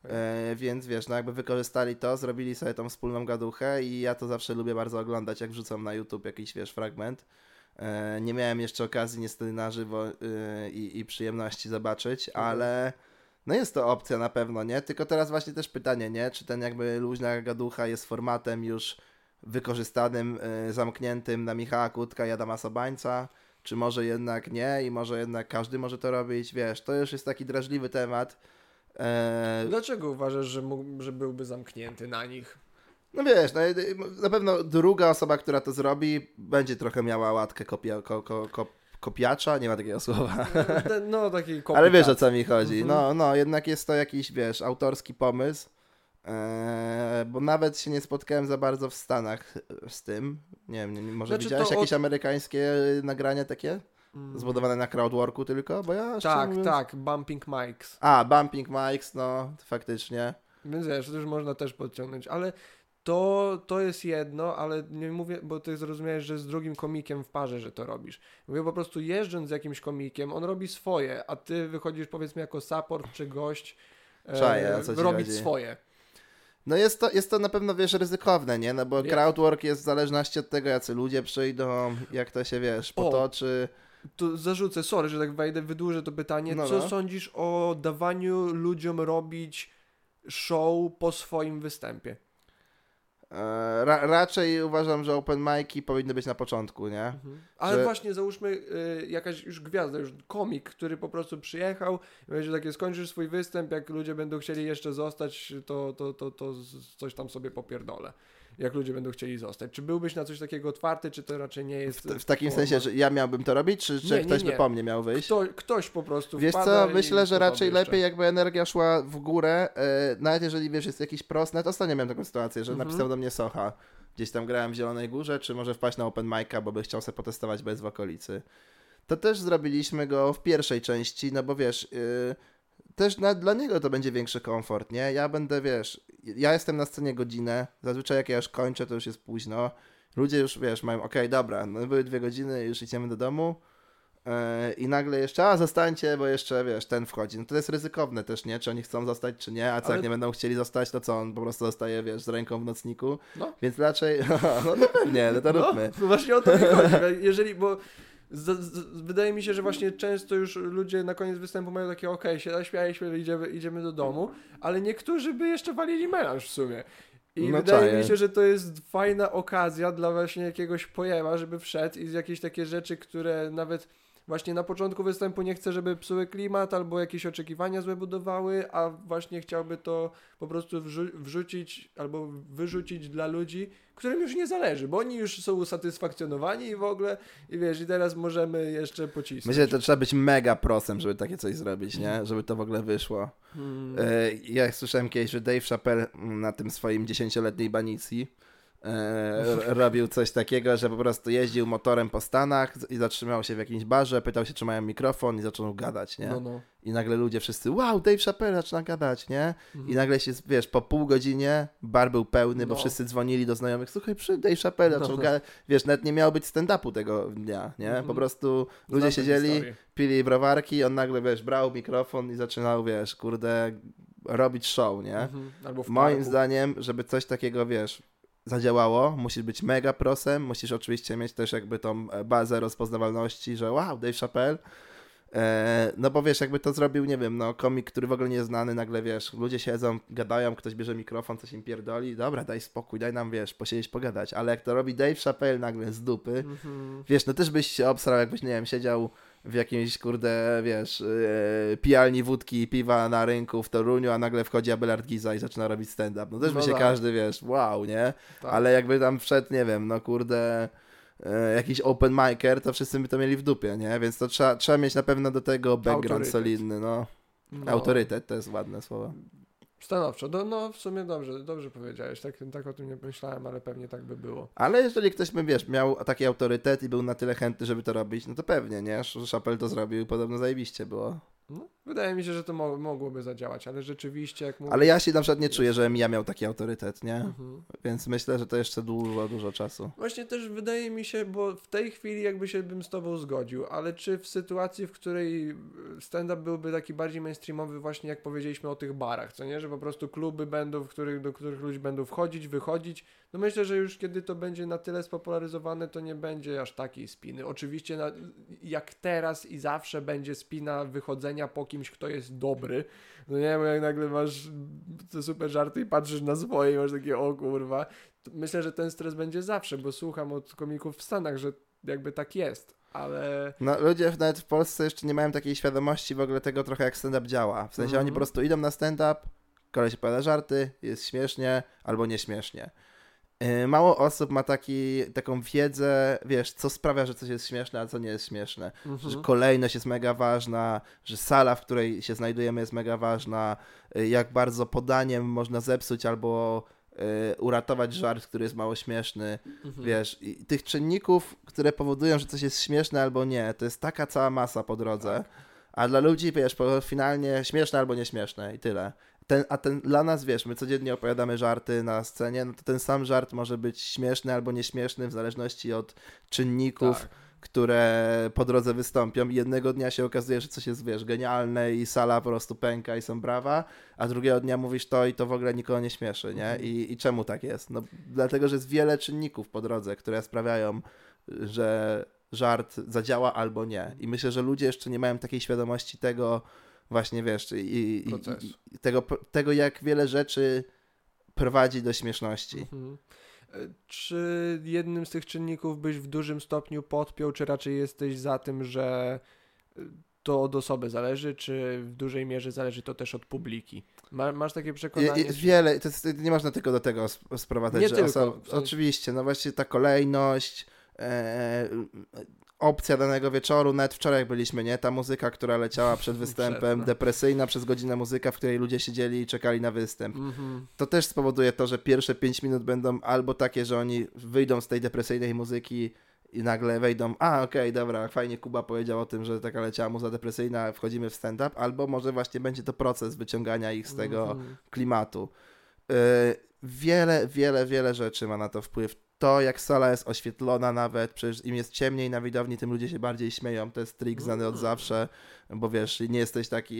e, więc wiesz, no jakby wykorzystali to, zrobili sobie tą wspólną gaduchę i ja to zawsze lubię bardzo oglądać, jak wrzucam na YouTube jakiś, wiesz, fragment. E, nie miałem jeszcze okazji niestety na żywo e, i, i przyjemności zobaczyć, Mhm. ale no jest to opcja na pewno, nie? Tylko teraz właśnie też pytanie, nie? Czy ten jakby luźna gaducha jest formatem już wykorzystanym, e, zamkniętym na Michała Kutka i Adama Sobańca, czy może jednak nie i może jednak każdy może to robić, wiesz, to już jest taki drażliwy temat. E, Dlaczego uważasz, że, mógł, że byłby zamknięty na nich? No wiesz, no, na pewno druga osoba, która to zrobi, będzie trochę miała łatkę kopia, ko, ko, ko, kopiacza, nie ma takiego słowa. No, takiej Ale wiesz o co mi chodzi. Mhm. No, no, jednak jest to jakiś, wiesz, autorski pomysł. Eee, bo nawet się nie spotkałem za bardzo w Stanach z tym. Nie wiem, nie, może Znaczy, widziałeś jakieś od- amerykańskie nagrania takie? Mm. Zbudowane na crowdworku tylko? Bo ja Tak, mówiąc... tak, bumping mics. A, Bumping Mics, no, faktycznie. Więc wiesz, to już można też podciągnąć, ale to, to jest jedno, ale nie mówię, bo ty zrozumiałeś, że z drugim komikiem w parze, że to robisz. Mówię po prostu jeżdżąc z jakimś komikiem, on robi swoje, a ty wychodzisz powiedzmy jako support czy gość Czaję, o co ci robić chodzi. swoje. No jest to, jest to na pewno, wiesz, ryzykowne, nie? No bo crowdwork jest w zależności od tego, jacy ludzie przyjdą, jak to się, wiesz, O. potoczy. To zarzucę, sorry, że tak wejdę, wydłużę to pytanie. No, Co no. sądzisz o dawaniu ludziom robić show po swoim występie? E, ra, raczej uważam, że open mic'i powinny być na początku, nie? Ale Że- właśnie załóżmy y, jakaś już gwiazda, już komik, który po prostu przyjechał i będzie takie skończysz swój występ, jak ludzie będą chcieli jeszcze zostać, to, to, to, to coś tam sobie popierdolę. Jak ludzie będą chcieli zostać. Czy byłbyś na coś takiego otwarty, czy to raczej nie jest... W, w takim forma? sensie, że ja miałbym to robić, czy, czy Nie, nie, ktoś by nie. po mnie miał wyjść? Kto, ktoś po prostu Wiesz co, myślę, że raczej lepiej jakby energia szła w górę, e, nawet jeżeli wiesz, jest jakiś prost, nawet ostatnio miałem taką sytuację, że Mhm. napisał do mnie Socha, gdzieś tam grałem w Zielonej Górze, czy może wpaść na open mic'a, bo by chciał sobie potestować bez w okolicy. To też zrobiliśmy go w pierwszej części, no bo wiesz, y, też na, dla niego to będzie większy komfort, nie? Ja będę, wiesz, ja jestem na scenie godzinę, zazwyczaj jak ja już kończę, to już jest późno. Ludzie już, wiesz, mają, okej, dobra, no były dwie godziny, już idziemy do domu. e, I nagle jeszcze, a zostańcie, bo jeszcze, wiesz, ten wchodzi. No to jest ryzykowne też, nie? Czy oni chcą zostać, czy nie, a co Ale- jak nie będą chcieli zostać, to co, on po prostu zostaje, wiesz, z ręką w nocniku. No. Więc raczej, no to pewnie, no to róbmy. No, właśnie o to mi chodzi. Jeżeli, bo z, z, wydaje mi się, że właśnie często już ludzie na koniec występu mają takie okej, się naśmialiśmy, idziemy, idziemy do domu, ale niektórzy by jeszcze walili melanż w sumie. I No wydaje czaję. mi się, że to jest fajna okazja dla właśnie jakiegoś pojema, żeby wszedł i z jakieś takie rzeczy, które nawet właśnie na początku występu nie chce, żeby psuły klimat albo jakieś oczekiwania złe budowały, a właśnie chciałby to po prostu wrzu- wrzucić albo wyrzucić dla ludzi, którym już nie zależy, bo oni już są usatysfakcjonowani i w ogóle i wiesz, i teraz możemy jeszcze pocisnąć. Myślę, że to trzeba być mega prosem, żeby takie coś zrobić, nie? Żeby to w ogóle wyszło. Hmm. E, Ja słyszałem kiedyś, że Dave Chappelle na tym swoim dziesięcioletniej banicji e, robił coś takiego, że po prostu jeździł motorem po Stanach i zatrzymał się w jakimś barze, pytał się, czy mają mikrofon i zaczął gadać, nie? No, no. I nagle ludzie wszyscy, wow, Dave Chappelle zaczyna gadać, nie? I nagle się, wiesz, po pół godzinie bar był pełny, bo No. wszyscy dzwonili do znajomych, słuchaj, przy Dave Chappelle zaczął gadać. Wiesz, nawet nie miało być stand-upu tego dnia, nie? Po Mhm. prostu ludzie Znam siedzieli, pili browarki, on nagle, wiesz, brał mikrofon i zaczynał, wiesz, kurde, robić show, nie? Mhm. Moim zdaniem, żeby coś takiego, wiesz, zadziałało, musisz być mega prosem, musisz oczywiście mieć też jakby tą e, bazę rozpoznawalności, że wow, Dave Chappelle, E, no bo wiesz, jakby to zrobił, nie wiem, no komik, który w ogóle nie jest znany, nagle wiesz, ludzie siedzą, gadają, ktoś bierze mikrofon, coś im pierdoli, dobra, daj spokój, daj nam, wiesz, posiedzieć, pogadać, ale jak to robi Dave Chappelle nagle z dupy, Mhm. wiesz, no też byś się obsrał, jakbyś, nie wiem, siedział w jakiejś, kurde, wiesz, e, pijalni wódki i piwa na rynku w Toruniu, a nagle wchodzi Abelard Giza i zaczyna robić stand-up. No też by No się tak. każdy, wiesz, wow, nie? Tak. Ale jakby tam wszedł, nie wiem, no kurde, e, jakiś open micer, to wszyscy by to mieli w dupie, nie? Więc to trzeba, trzeba mieć na pewno do tego background Autorytet. solidny, no. No. Autorytet to jest ładne słowo. Stanowczo. No, no w sumie dobrze, dobrze powiedziałeś. Tak, tak o tym nie myślałem, ale pewnie tak by było. Ale jeżeli ktoś by, wiesz, miał taki autorytet i był na tyle chętny, żeby to robić, no to pewnie, nie? Chappelle to zrobił i podobno zajebiście było. No, wydaje mi się, że to mo- mogłoby zadziałać, ale rzeczywiście jak mówię... Ale ja się na przykład nie czuję, żebym ja miał taki autorytet, nie? Mhm. Więc myślę, że to jeszcze dużo, dużo czasu. Właśnie też wydaje mi się, bo w tej chwili jakby się bym z tobą zgodził, ale czy w sytuacji, w której stand-up byłby taki bardziej mainstreamowy, właśnie jak powiedzieliśmy o tych barach, co nie, że po prostu kluby będą, w których, do których ludzie będą wchodzić, wychodzić, no myślę, że już kiedy to będzie na tyle spopularyzowane, to nie będzie aż takiej spiny. Oczywiście na, jak teraz i zawsze będzie spina wychodzenia po kimś, kto jest dobry, no nie, bo jak nagle masz te super żarty i patrzysz na swoje i masz takie, o kurwa, myślę, że ten stres będzie zawsze, bo słucham od komików w Stanach, że jakby tak jest, ale No ludzie nawet w Polsce jeszcze nie mają takiej świadomości w ogóle tego trochę jak stand-up działa. W sensie Mhm. oni po prostu idą na stand-up, koleś opowiada żarty, jest śmiesznie albo nieśmiesznie. Yy, Mało osób ma taki, taką wiedzę, wiesz, co sprawia, że coś jest śmieszne, a co nie jest śmieszne. Mhm. Że kolejność jest mega ważna, że sala, w której się znajdujemy jest mega ważna, y, jak bardzo podaniem można zepsuć albo y, uratować żart, który jest mało śmieszny. Mhm. Wiesz, i tych czynników, które powodują, że coś jest śmieszne albo nie, to jest taka cała masa po drodze. Tak. A dla ludzi, wiesz, finalnie śmieszne albo nieśmieszne i tyle. Ten, a ten dla nas, wiesz, my codziennie opowiadamy żarty na scenie, no to ten sam żart może być śmieszny albo nieśmieszny w zależności od czynników, Tak. które po drodze wystąpią jednego dnia się okazuje, że coś jest, wiesz, genialne i sala po prostu pęka i są brawa, a drugiego dnia mówisz to i to w ogóle nikogo nie śmieszy, nie? Mhm. I, i czemu tak jest? No dlatego, że jest wiele czynników po drodze, które sprawiają, że żart zadziała albo nie. I myślę, że ludzie jeszcze nie mają takiej świadomości tego właśnie, wiesz, i, i, i tego, tego, jak wiele rzeczy prowadzi do śmieszności. Mhm. E, Czy jednym z tych czynników byś w dużym stopniu podpiął, czy raczej jesteś za tym, że e, to od osoby zależy, czy w dużej mierze zależy to też od publiki? Ma, masz takie przekonanie? wiele, to jest, nie można tylko do tego sp- sprowadzać, Nie że tylko, oso- w sensie- oczywiście, no właśnie ta kolejność, e, opcja danego wieczoru, nawet wczoraj jak byliśmy, nie? Ta muzyka, która leciała przed występem, no. depresyjna przez godzinę muzyka, w której ludzie siedzieli i czekali na występ. Mhm. To też spowoduje to, że pierwsze 5 minut będą albo takie, że oni wyjdą z tej depresyjnej muzyki i nagle wejdą, a okej, dobra, fajnie Kuba powiedział o tym, że taka leciała muza depresyjna, wchodzimy w stand-up, albo może właśnie będzie to proces wyciągania ich z tego Mhm. klimatu. Y, wiele, wiele, wiele rzeczy ma na to wpływ. To, jak sala jest oświetlona nawet, przecież im jest ciemniej na widowni, tym ludzie się bardziej śmieją. To jest trik znany od zawsze, bo wiesz, nie jesteś taki,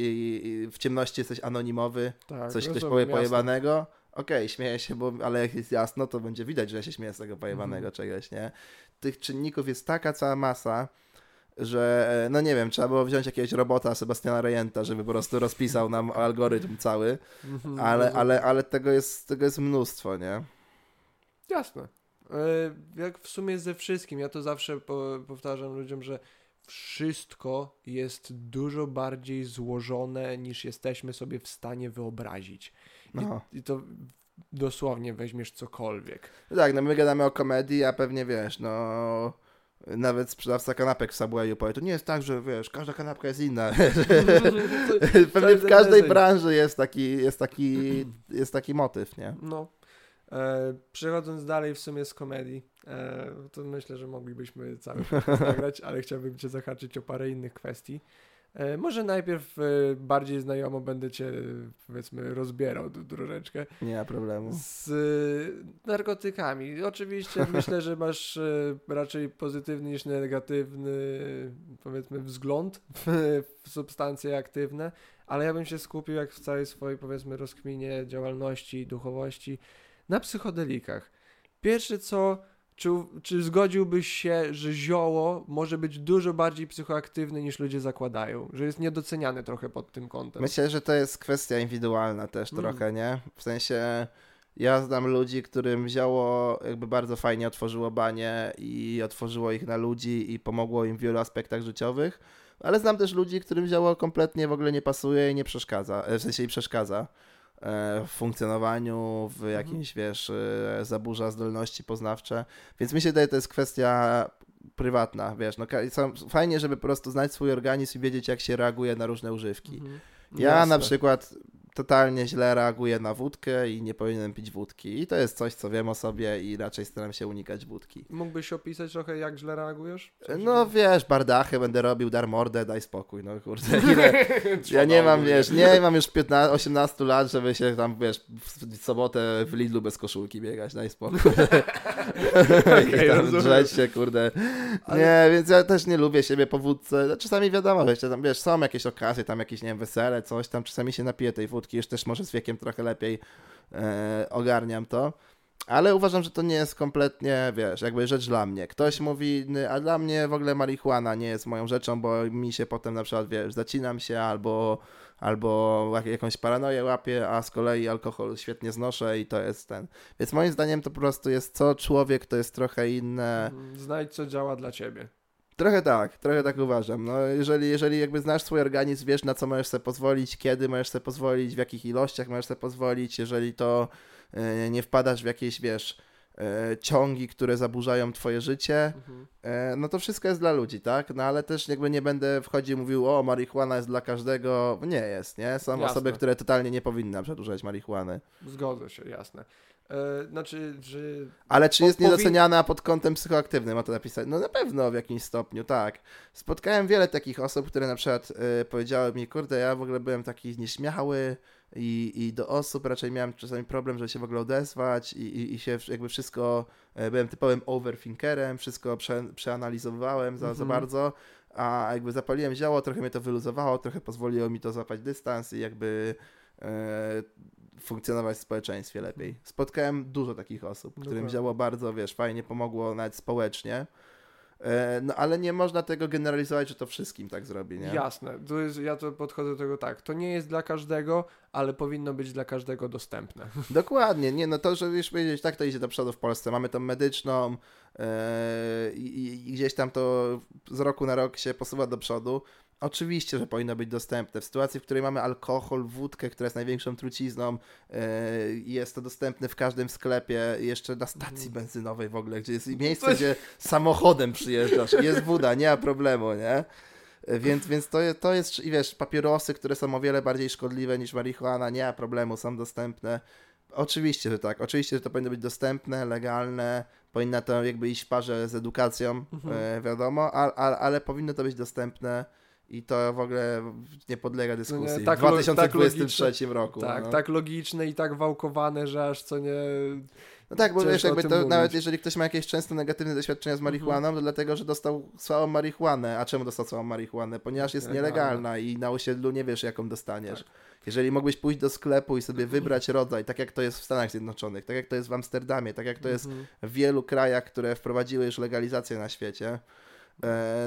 w ciemności jesteś anonimowy, Tak, coś ktoś powie jasne. pojebanego, okej, śmieję się, bo, ale jak jest jasno, to będzie widać, że ja się śmieję z tego pojebanego Mhm. czegoś, nie? Tych czynników jest taka cała masa, że e, no nie wiem, trzeba było wziąć jakiegoś robota Sebastiana Rejenta, żeby po prostu rozpisał nam algorytm cały, Mhm, ale, ale, ale tego, jest, tego jest mnóstwo, nie? Jasne. Jak w sumie ze wszystkim, ja to zawsze po, powtarzam ludziom, że wszystko jest dużo bardziej złożone niż jesteśmy sobie w stanie wyobrazić. No. I, i to dosłownie weźmiesz cokolwiek. No Tak, no my gadamy o komedii, a pewnie wiesz, no nawet sprzedawca kanapek w Subwayu powie, to nie jest tak, że wiesz, każda kanapka jest inna. Pewnie w każdej branży jest taki, jest taki, jest taki motyw, nie? No. E, przechodząc dalej w sumie z komedii, e, to myślę, że moglibyśmy cały podcast nagrać, ale chciałbym Cię zahaczyć o parę innych kwestii. E, może najpierw e, bardziej znajomo będę Cię, powiedzmy, rozbierał troszeczkę Nie ma problemu. z e, narkotykami. Oczywiście myślę, że masz e, raczej pozytywny niż negatywny, powiedzmy, wzgląd w, w substancje aktywne, ale ja bym się skupił, jak w całej swojej, powiedzmy, rozkminie działalności i duchowości, na psychodelikach. Pierwsze co, czy, czy zgodziłbyś się, że zioło może być dużo bardziej psychoaktywne niż ludzie zakładają? Że jest niedoceniane trochę pod tym kątem? Myślę, że to jest kwestia indywidualna też Mm. trochę, nie? W sensie ja znam ludzi, którym wzięło, jakby bardzo fajnie otworzyło banie i otworzyło ich na ludzi i pomogło im w wielu aspektach życiowych, ale znam też ludzi, którym wzięło kompletnie w ogóle nie pasuje i nie przeszkadza, e, w sensie i przeszkadza w funkcjonowaniu, w jakimś, wiesz, e, zaburza zdolności poznawcze, więc mi się wydaje, to jest kwestia prywatna, wiesz, no fajnie, żeby po prostu znać swój organizm i wiedzieć, jak się reaguje na różne używki. Mhm. Ja Jasne. na przykład totalnie źle reaguję na wódkę i nie powinienem pić wódki. I to jest coś, co wiem o sobie i raczej staram się unikać wódki. Mógłbyś opisać trochę, jak źle reagujesz? No wiesz, bardachy będę robił, dar mordę, daj spokój, no kurde. Ile... Ja nie mam, wiesz, nie mam już 15, 18 lat, żeby się tam, wiesz, w sobotę w Lidlu bez koszulki biegać, daj spokój. I tam drzeć się, kurde. Nie, więc ja też nie lubię siebie po wódce. No, Czasami wiadomo, wiesz, tam, wiesz, są jakieś okazje, tam jakieś, nie wiem, wesele, coś tam, czasami się napiję tej wódki, już też może z wiekiem trochę lepiej e, ogarniam to. Ale uważam, że to nie jest kompletnie, wiesz, jakby rzecz dla mnie. Ktoś mówi, "Ny, a dla mnie w ogóle marihuana nie jest moją rzeczą, bo mi się potem na przykład, wiesz, zacinam się albo, albo jak- jakąś paranoję łapię, a z kolei alkohol świetnie znoszę i to jest ten. Więc moim zdaniem to po prostu jest co człowiek, to jest trochę inne. Znajdź, co działa dla ciebie. Trochę tak, trochę tak uważam. No, jeżeli, jeżeli jakby znasz swój organizm, wiesz na co możesz sobie pozwolić, kiedy możesz sobie pozwolić, w jakich ilościach możesz sobie pozwolić, jeżeli to e, nie wpadasz w jakieś, wiesz, e, ciągi, które zaburzają twoje życie, Mhm. e, no to wszystko jest dla ludzi, tak? No ale też jakby nie będę wchodził i mówił, o, marihuana jest dla każdego. Nie jest, nie? Są Jasne. osoby, które totalnie nie powinny przedłużać marihuany. Zgodzę się, jasne. E, znaczy, że... Ale czy jest niedoceniana pod kątem psychoaktywnym, ma to napisać? No na pewno w jakimś stopniu, tak. Spotkałem wiele takich osób, które na przykład y, powiedziały mi, kurde, ja w ogóle byłem taki nieśmiały i, i do osób raczej miałem czasami problem, żeby się w ogóle odezwać i, i, i się jakby wszystko, y, byłem typowym overthinkerem, wszystko prze, przeanalizowałem za, za Mhm. bardzo, a jakby zapaliłem zioło, trochę mnie to wyluzowało, trochę pozwoliło mi to złapać dystans i jakby e, funkcjonować w społeczeństwie lepiej. Spotkałem dużo takich osób, którym Dokładnie. zioło bardzo, wiesz, fajnie pomogło nawet społecznie. E, no ale nie można tego generalizować, że to wszystkim tak zrobi, nie? Jasne, to jest, ja to podchodzę do tego tak, to nie jest dla każdego, ale powinno być dla każdego dostępne. Dokładnie, nie, no to, że wiesz powiedzieć, tak to idzie do przodu w Polsce. Mamy tą medyczną i, i gdzieś tam to z roku na rok się posuwa do przodu. Oczywiście, że powinno być dostępne. W sytuacji, w której mamy alkohol, wódkę, która jest największą trucizną, e, jest to dostępne w każdym sklepie, jeszcze na stacji Mhm. benzynowej w ogóle, gdzie jest miejsce, Coś- gdzie samochodem przyjeżdżasz, jest woda, nie ma problemu, nie? E, Więc, więc to, jest, to jest, i wiesz, papierosy, które są o wiele bardziej szkodliwe niż marihuana, nie ma problemu, są dostępne. Oczywiście, że tak. Oczywiście, że to powinno być dostępne, legalne, powinna to jakby iść w parze z edukacją, Mhm. e, wiadomo, a, a, ale powinno to być dostępne i to w ogóle nie podlega dyskusji. tak w lo- 2023 roku. tak, no. tak logiczne i tak wałkowane, że aż co nie... No tak, bo Ciężko wiesz, jakby to, mówić. Mhm. nawet jeżeli ktoś ma jakieś często negatywne doświadczenia z marihuaną, to dlatego, że dostał słabą marihuanę. A czemu dostał słabą marihuanę? Ponieważ jest Nielegalna. nielegalna i na osiedlu nie wiesz, jaką dostaniesz. Tak. Jeżeli mógłbyś pójść do sklepu i sobie wybrać rodzaj, tak jak to jest w Stanach Zjednoczonych, tak jak to jest w Amsterdamie, tak jak to jest Mhm. w wielu krajach, które wprowadziły już legalizację na świecie,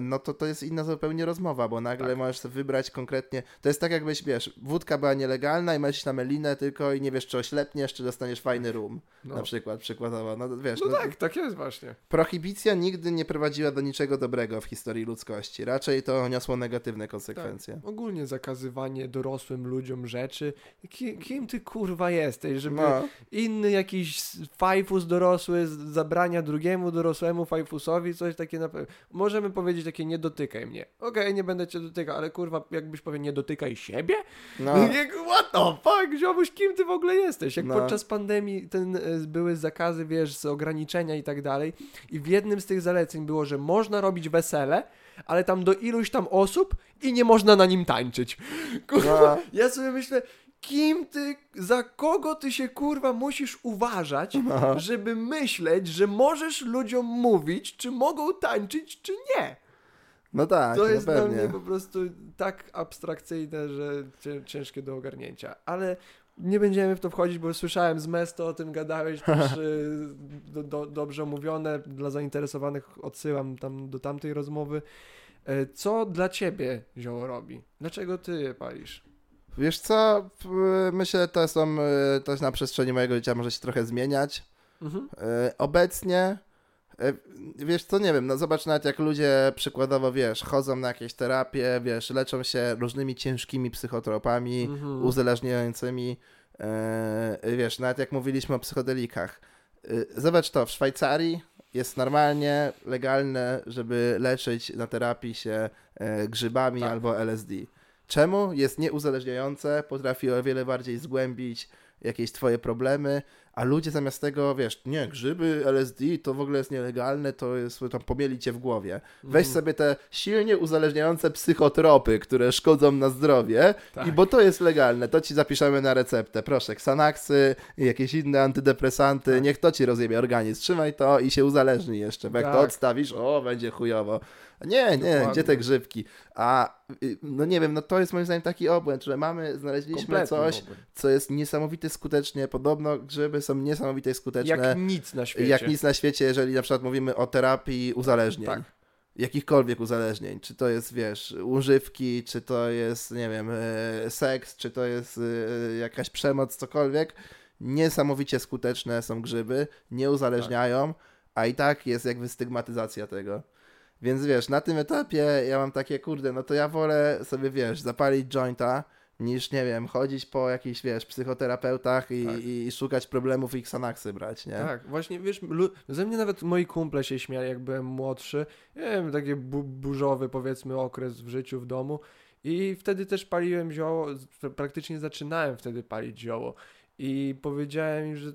no to to jest inna zupełnie rozmowa, bo nagle Tak. możesz sobie wybrać konkretnie. To jest tak, jakbyś wiesz, wódka była nielegalna i iść na melinę tylko i nie wiesz, czy oślepniesz, czy dostaniesz fajny rum. No, Na przykład, przykładowo. No wiesz, no no, tak, tak jest właśnie. prohibicja nigdy nie prowadziła do niczego dobrego w historii ludzkości. Raczej to niosło negatywne konsekwencje. Ogólnie zakazywanie dorosłym ludziom rzeczy. Ki, kim ty kurwa jesteś, żeby No, inny jakiś fajfus dorosły zabrania drugiemu dorosłemu fajfusowi coś takie na pewno. Możemy powiedzieć takie nie dotykaj mnie. Okej, nie będę cię dotykał, ale kurwa jakbyś powiedział nie dotykaj siebie? no, Nie, What the fuck, ziomuś, kim ty w ogóle jesteś? Jak No. podczas pandemii ten, e, były zakazy, wiesz, z ograniczenia i tak dalej i w jednym z tych zaleceń było, że można robić wesele, ale tam do iluś tam osób i nie można na nim tańczyć. Kurwa, no, ja sobie myślę, kim ty, za kogo ty się kurwa musisz uważać, no. żeby myśleć, że możesz ludziom mówić, czy mogą tańczyć, czy nie. no tak, To no jest dla pewnie. mnie po prostu tak abstrakcyjne, że cię- ciężkie do ogarnięcia. Ale nie będziemy w to wchodzić, bo słyszałem z Mesto, o tym gadałeś, też y, do, do, dobrze omówione. Dla zainteresowanych odsyłam tam do tamtej rozmowy. E, Co dla ciebie zioło robi? Dlaczego ty je palisz? Wiesz co, myślę, to są, e, to na przestrzeni mojego życia może się trochę zmieniać. Mhm. E, Obecnie, e, wiesz co, nie wiem, no zobacz nawet jak ludzie przykładowo, wiesz, chodzą na jakieś terapie, wiesz, leczą się różnymi ciężkimi psychotropami, Mhm. uzależniającymi, wiesz, nawet jak mówiliśmy o psychodelikach. Zobacz to, w Szwajcarii jest normalnie legalne, żeby leczyć na terapii się grzybami Tak. albo LSD. Czemu? Jest nieuzależniające, potrafi o wiele bardziej zgłębić jakieś twoje problemy, a ludzie zamiast tego, wiesz, nie, grzyby, LSD to w ogóle jest nielegalne, to jest, tam pomieli cię w głowie. Weź Mhm. sobie te silnie uzależniające psychotropy, które szkodzą na zdrowie Tak. i bo to jest legalne, to ci zapiszemy na receptę. Proszę, Xanaxy i jakieś inne antydepresanty, Tak. niech to ci rozjebie organizm. Trzymaj to i się uzależni jeszcze, bo jak to Tak. odstawisz, o, będzie chujowo. Nie, nie, Dokładnie. gdzie te grzybki? A, y, no nie wiem, no to jest moim zdaniem taki obłęd, że mamy, znaleźliśmy Kompletny coś, obłęd. co jest niesamowicie skutecznie, podobno grzyby są niesamowicie skuteczne. Jak nic na świecie. Jak nic na świecie, jeżeli na przykład mówimy o terapii uzależnień. Tak. Jakichkolwiek uzależnień. Czy to jest, wiesz, używki, czy to jest, nie wiem, e, seks, czy to jest e, jakaś przemoc, cokolwiek. Niesamowicie skuteczne są grzyby, nie uzależniają, a i tak jest jakby stygmatyzacja tego. Więc wiesz, na tym etapie ja mam takie, kurde, no to ja wolę sobie, wiesz, zapalić jointa, niż, nie wiem, chodzić po jakichś, wiesz, psychoterapeutach i, Tak. i, i szukać problemów i Xanaxy brać, nie? Tak, właśnie wiesz, ze mnie nawet moi kumple się śmiali, jak byłem młodszy. Nie wiem, taki bu- burzowy powiedzmy okres w życiu w domu. I wtedy też paliłem zioło, praktycznie zaczynałem wtedy palić zioło. I powiedziałem im, że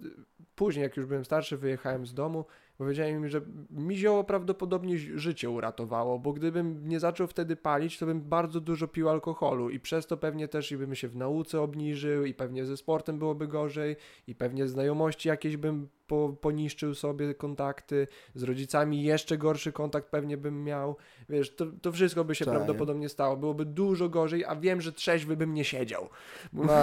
później, jak już byłem starszy, wyjechałem z domu, powiedziałem im, że mi zioło prawdopodobnie życie uratowało, bo gdybym nie zaczął wtedy palić, to bym bardzo dużo pił alkoholu i przez to pewnie też i bym się w nauce obniżył i pewnie ze sportem byłoby gorzej i pewnie znajomości jakieś bym po, poniszczył sobie kontakty, z rodzicami jeszcze gorszy kontakt pewnie bym miał, wiesz, to, to wszystko by się Tak. prawdopodobnie stało, byłoby dużo gorzej, a wiem, że trzeźwy bym nie siedział. No,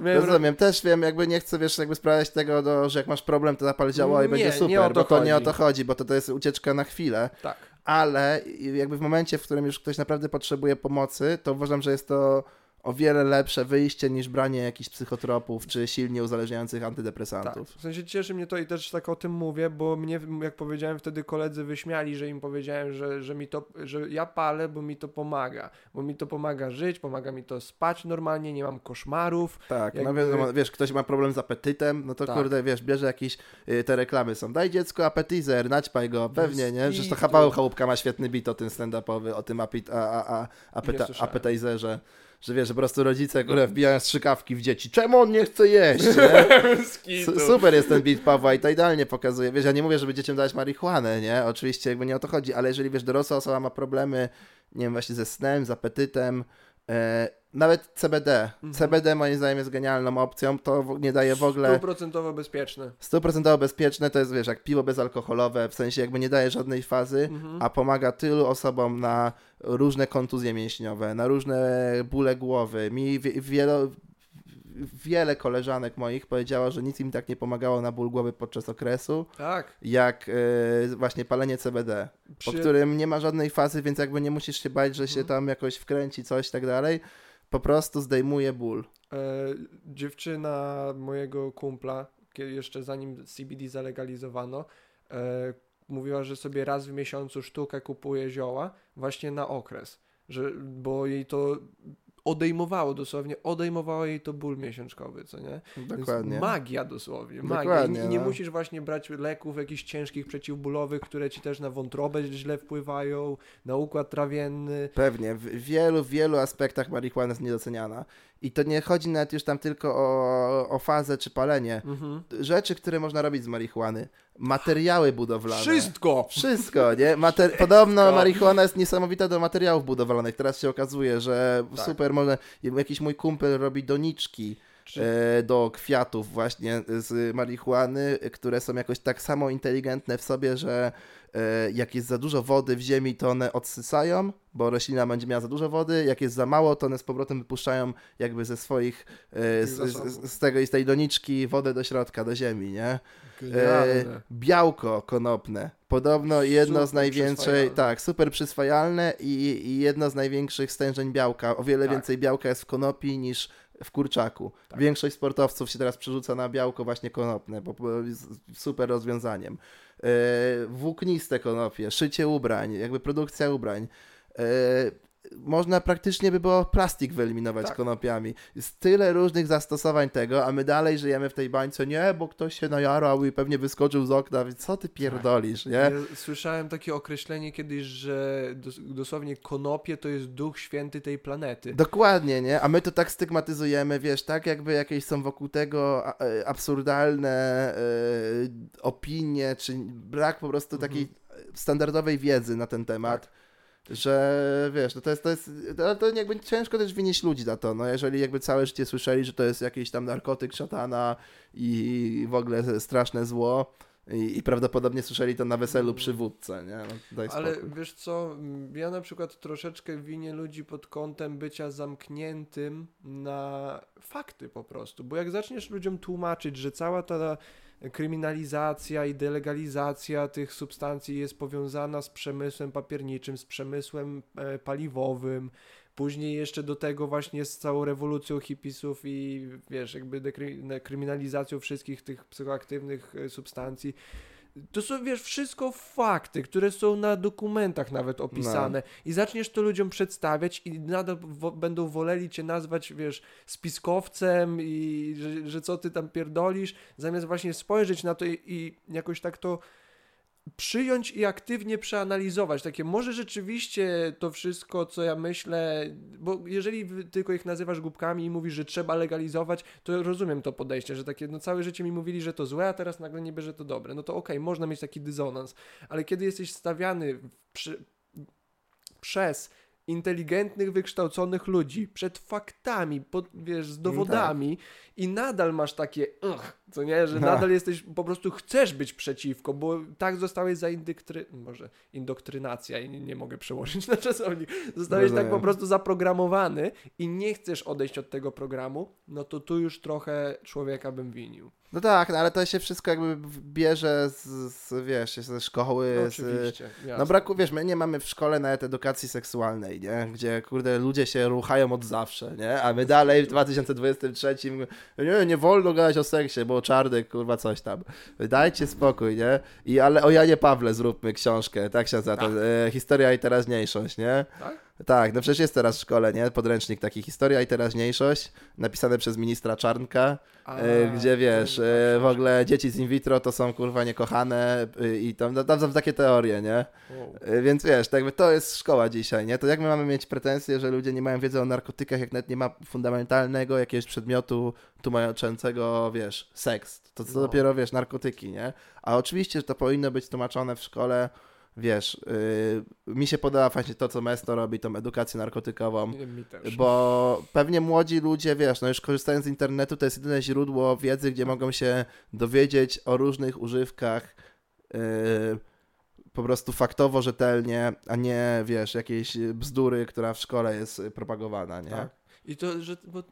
rozumiem. Też wiem, jakby nie chcę, wiesz, jakby sprawiać tego, do, że jak masz problem, to zapal działo i Nie, będzie nie super, o to bo to nie o to chodzi, bo to, to jest ucieczka na chwilę. Tak. ale jakby w momencie, w którym już ktoś naprawdę potrzebuje pomocy, to uważam, że jest to o wiele lepsze wyjście niż branie jakichś psychotropów czy silnie uzależniających Tak. antydepresantów. W sensie cieszy mnie to i też tak o tym mówię, bo mnie, jak powiedziałem wtedy, koledzy wyśmiali, że im powiedziałem, że, że mi to, że ja palę, bo mi to pomaga. Bo mi to pomaga żyć, pomaga mi to spać normalnie, nie mam koszmarów. Tak, no Jakby- wiadomo, wiesz, ktoś ma problem z apetytem, no to Tak. kurde, wiesz, bierze jakieś, y, te reklamy są, daj dziecku apetizer, naćpaj go, pewnie, nie? Przecież to. Paweł Chałupka ma świetny bit o tym stand-upowy, o tym apit, a, a, a, apeta, appetizerze, że wiesz, że po prostu rodzice, które wbijają strzykawki w dzieci, czemu on nie chce jeść, nie? Su- Super jest ten beat Pawła i to idealnie pokazuje. Wiesz, ja nie mówię, żeby dzieciom dać marihuanę, nie? Oczywiście jakby nie o to chodzi, ale jeżeli wiesz, dorosła osoba ma problemy, nie wiem, właśnie ze snem, z apetytem, e, nawet CBD. Mhm. CBD moim zdaniem jest genialną opcją, to nie daje w ogóle Stuprocentowo bezpieczne. 100% bezpieczne, to jest wiesz, jak piwo bezalkoholowe, w sensie jakby nie daje żadnej fazy, Mhm. a pomaga tylu osobom na różne kontuzje mięśniowe, na różne bóle głowy. Mi wie, wielo, wiele koleżanek moich powiedziało, że nic im tak nie pomagało na ból głowy podczas okresu, Tak. jak e, właśnie palenie CBD, po Przy- którym nie ma żadnej fazy, więc jakby nie musisz się bać, że się Mhm. tam jakoś wkręci coś i tak dalej. Po prostu zdejmuje ból. E, dziewczyna mojego kumpla, jeszcze zanim CBD zalegalizowano, e, mówiła, że sobie raz w miesiącu sztukę kupuje zioła właśnie na okres, że, bo jej to odejmowało dosłownie, odejmowało jej to ból miesiączkowy, co nie? Dokładnie. magia dosłownie, magia. Dokładnie, I, i nie no. musisz właśnie brać leków jakichś ciężkich przeciwbólowych, które ci też na wątrobę źle wpływają, na układ trawienny. Pewnie, w wielu, wielu aspektach marihuana jest niedoceniana. I to nie chodzi nawet już tam tylko o, o fazę czy palenie. Mhm. Rzeczy, które można robić z marihuany. Materiały budowlane. Wszystko! Wszystko, nie? Mater- Podobno marihuana jest niesamowita do materiałów budowlanych. Teraz się okazuje, że Tak. super można. Jakiś mój kumpel robi doniczki Czy- e, do kwiatów właśnie z marihuany, które są jakoś tak samo inteligentne w sobie, że e, jak jest za dużo wody w ziemi, to one odsysają, bo roślina będzie miała za dużo wody, jak jest za mało, to one z powrotem wypuszczają jakby ze swoich, e, z, z, z tego i z tej doniczki wodę do środka, do ziemi, nie? Genialne. białko konopne. Podobno jedno z Super największej, przyswajalne. tak, super przyswajalne i, i jedno z największych stężeń białka. O wiele Tak. więcej białka jest w konopi niż w kurczaku. Tak. Większość sportowców się teraz przerzuca na białko właśnie konopne, bo super rozwiązaniem. E, włókniste konopie, szycie ubrań, jakby produkcja ubrań. Można praktycznie by było plastik wyeliminować Tak. konopiami. Jest tyle różnych zastosowań tego, a my dalej żyjemy w tej bańce, nie, bo ktoś się najarał i pewnie wyskoczył z okna, więc co ty pierdolisz, nie? Ja słyszałem takie określenie kiedyś, że dos dosłownie konopie to jest duch święty tej planety. Dokładnie, nie? A my to tak stygmatyzujemy, wiesz, tak jakby jakieś są wokół tego e, absurdalne e, opinie, czy brak po prostu Mhm. takiej standardowej wiedzy na ten temat. Że wiesz, no to jest, to jest, to, to jakby ciężko też winić ludzi za to, no jeżeli jakby całe życie słyszeli, że to jest jakiś tam narkotyk szatana i w ogóle straszne zło i, i prawdopodobnie słyszeli to na weselu przy wódce, nie? No, Ale wiesz co, ja na przykład troszeczkę winię ludzi pod kątem bycia zamkniętym na fakty po prostu, bo jak zaczniesz ludziom tłumaczyć, że cała ta kryminalizacja i delegalizacja tych substancji jest powiązana z przemysłem papierniczym, z przemysłem e, paliwowym, później jeszcze do tego właśnie z całą rewolucją hipisów i wiesz, jakby dekry- kryminalizacją wszystkich tych psychoaktywnych e, substancji, to są, wiesz, wszystko fakty, które są na dokumentach nawet opisane. I zaczniesz to ludziom przedstawiać i nadal wo- będą woleli cię nazwać, wiesz, spiskowcem i że, że co ty tam pierdolisz, zamiast właśnie spojrzeć na to i, i jakoś tak to przyjąć i aktywnie przeanalizować. Takie, może rzeczywiście to wszystko, co ja myślę, bo jeżeli tylko ich nazywasz głupkami i mówisz, że trzeba legalizować, to rozumiem to podejście, że takie, no całe życie mi mówili, że to złe, a teraz nagle niby, że to dobre. No to okej, okay, można mieć taki dysonans, ale kiedy jesteś stawiany przy, przez inteligentnych, wykształconych ludzi przed faktami, pod, wiesz, z dowodami tak. i nadal masz takie ugh, co nie, że nadal jesteś, po prostu chcesz być przeciwko, bo tak zostałeś zaindyktry... może indoktrynacja i nie, nie, mogę przełożyć na czasownik, zostałeś Rozumiem. tak po prostu zaprogramowany i nie chcesz odejść od tego programu, no to tu już trochę człowieka bym winił. No tak, no ale to się wszystko jakby bierze z, z wiesz, ze szkoły. No, oczywiście. Z, no braku, wiesz, my nie mamy w szkole nawet edukacji seksualnej, nie? Gdzie, kurde, ludzie się ruchają od zawsze, nie? A my dalej w 2023 nie, nie wolno gadać o seksie, bo czarny, kurwa, coś tam. Dajcie spokój, nie? I ale o Janie Pawle zróbmy książkę, tak się nazywa, tak. e, historia i teraźniejszość, nie? Tak? Tak, no przecież jest teraz w szkole, nie? Podręcznik taki Historia i teraźniejszość, napisane przez ministra Czarnka, e, gdzie wiesz, e, w ogóle dzieci z in vitro to są kurwa niekochane e, i tam, no, tam są takie teorie, nie? Wow. Więc wiesz, tak jakby to jest szkoła dzisiaj, nie? To jak my mamy mieć pretensje, że ludzie nie mają wiedzy o narkotykach, jak nawet nie ma fundamentalnego jakiegoś przedmiotu tłumaczącego, wiesz, seks. To co no. dopiero, wiesz, narkotyki, nie? A oczywiście, że to powinno być tłumaczone w szkole wiesz, yy, mi się podoba właśnie to, co Mesto robi, tą edukację narkotykową, bo pewnie młodzi ludzie, wiesz, no już korzystając z internetu, to jest jedyne źródło wiedzy, gdzie mogą się dowiedzieć o różnych używkach yy, po prostu faktowo, rzetelnie, a nie, wiesz, jakiejś bzdury, która w szkole jest propagowana, nie? Tak. I to, że, bo